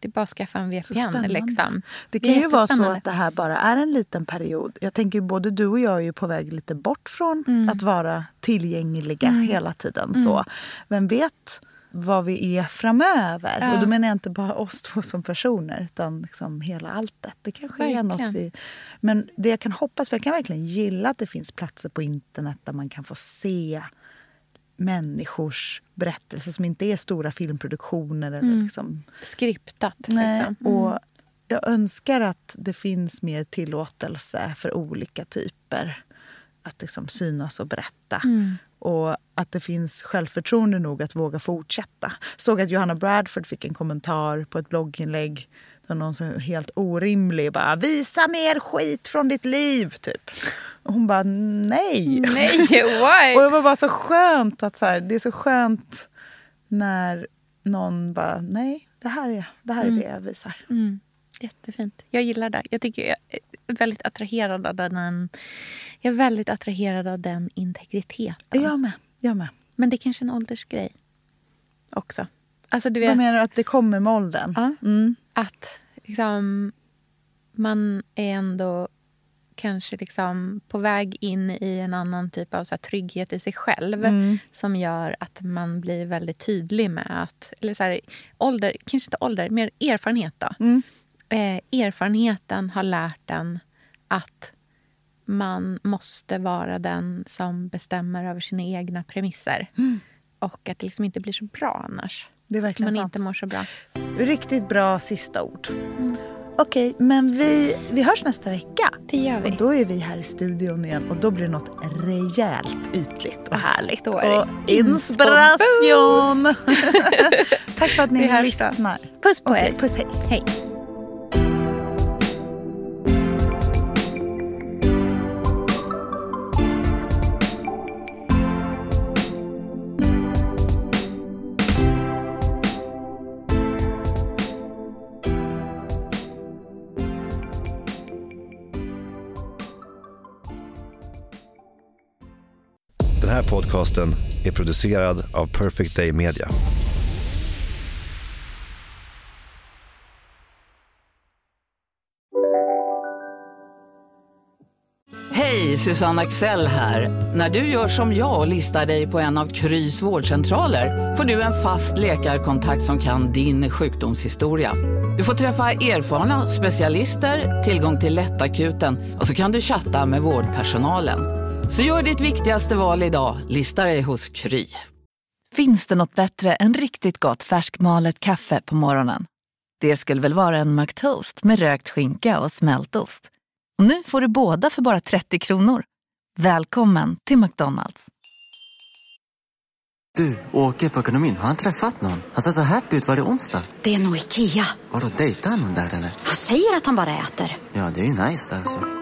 Det är bara att skaffa en VPN. Liksom. Det kan ju vara så att det här bara är en liten period. Jag tänker både du och jag är ju på väg lite bort från Mm. att vara tillgängliga hela tiden. så. Vem vet vad vi är framöver? Ja. Och då menar jag inte bara oss två som personer utan liksom hela alltet. Det kanske är något Verkligen. vi... Men det jag kan hoppas, för jag kan verkligen gilla att det finns platser på internet där man kan få se människors berättelser som inte är stora filmproduktioner. Eller liksom Skriptat. Nej, Liksom. och jag önskar att det finns mer tillåtelse för olika typer att liksom synas och berätta. Mm. Och att det finns självförtroende nog att våga fortsätta. Såg att Johanna Bradford fick en kommentar på ett blogginlägg där någon så helt orimlig bara “visa mer skit från ditt liv” typ. Och hon bara “nej”. Nej, why? Och det var bara så skönt att så här, det är så skönt när någon bara nej, det här är, det här är det jag visar. Mm. Jättefint. Jag gillar det. Jag tycker jag väldigt attraherad av den, jag är väldigt attraherad av den integriteten. Jag med. Jag med. Men det är kanske en åldersgrej också. Alltså du vet, Vad menar du att det kommer med åldern? Ja. Mm. att liksom, man är ändå kanske liksom på väg in i en annan typ av så här, trygghet i sig själv Mm. som gör att man blir väldigt tydlig med att... Eller så här, ålder, kanske inte ålder, mer erfarenhet. Då. Mm. Eh, erfarenheten har lärt en att man måste vara den som bestämmer över sina egna premisser. Och att det liksom inte blir så bra annars. Det är verkligen man sant. inte mår så bra. Riktigt bra sista ord. Okej, men vi, vi hörs nästa vecka. Det gör vi. Och då är vi här i studion igen och då blir det något rejält ytligt och härligt. då är och inspiration! Tack för att ni lyssnar. Puss på Okej, er. Puss, hej. Hej. Här podcasten är producerad av Perfect Day Media. Hej, Susanne Axel här. När du gör som jag och listar dig på en av Krys vårdcentraler får du en fast läkarkontakt som kan din sjukdomshistoria. Du får träffa erfarna specialister, tillgång till lättakuten och så kan du chatta med vårdpersonalen. Så gör ditt viktigaste val idag, lista dig hos Kry. Finns det något bättre än riktigt gott färskmalet kaffe på morgonen? Det skulle väl vara en McToast med rökt skinka och smältost. Och nu får du båda för bara 30 kronor. Välkommen till McDonalds. Du, åker på ekonomin. Har han träffat någon? Han ser så happy ut. Var det onsdag? Det är nog Ikea. Har du dejtat någon där eller? Han säger att han bara äter. Ja, det är ju nice alltså.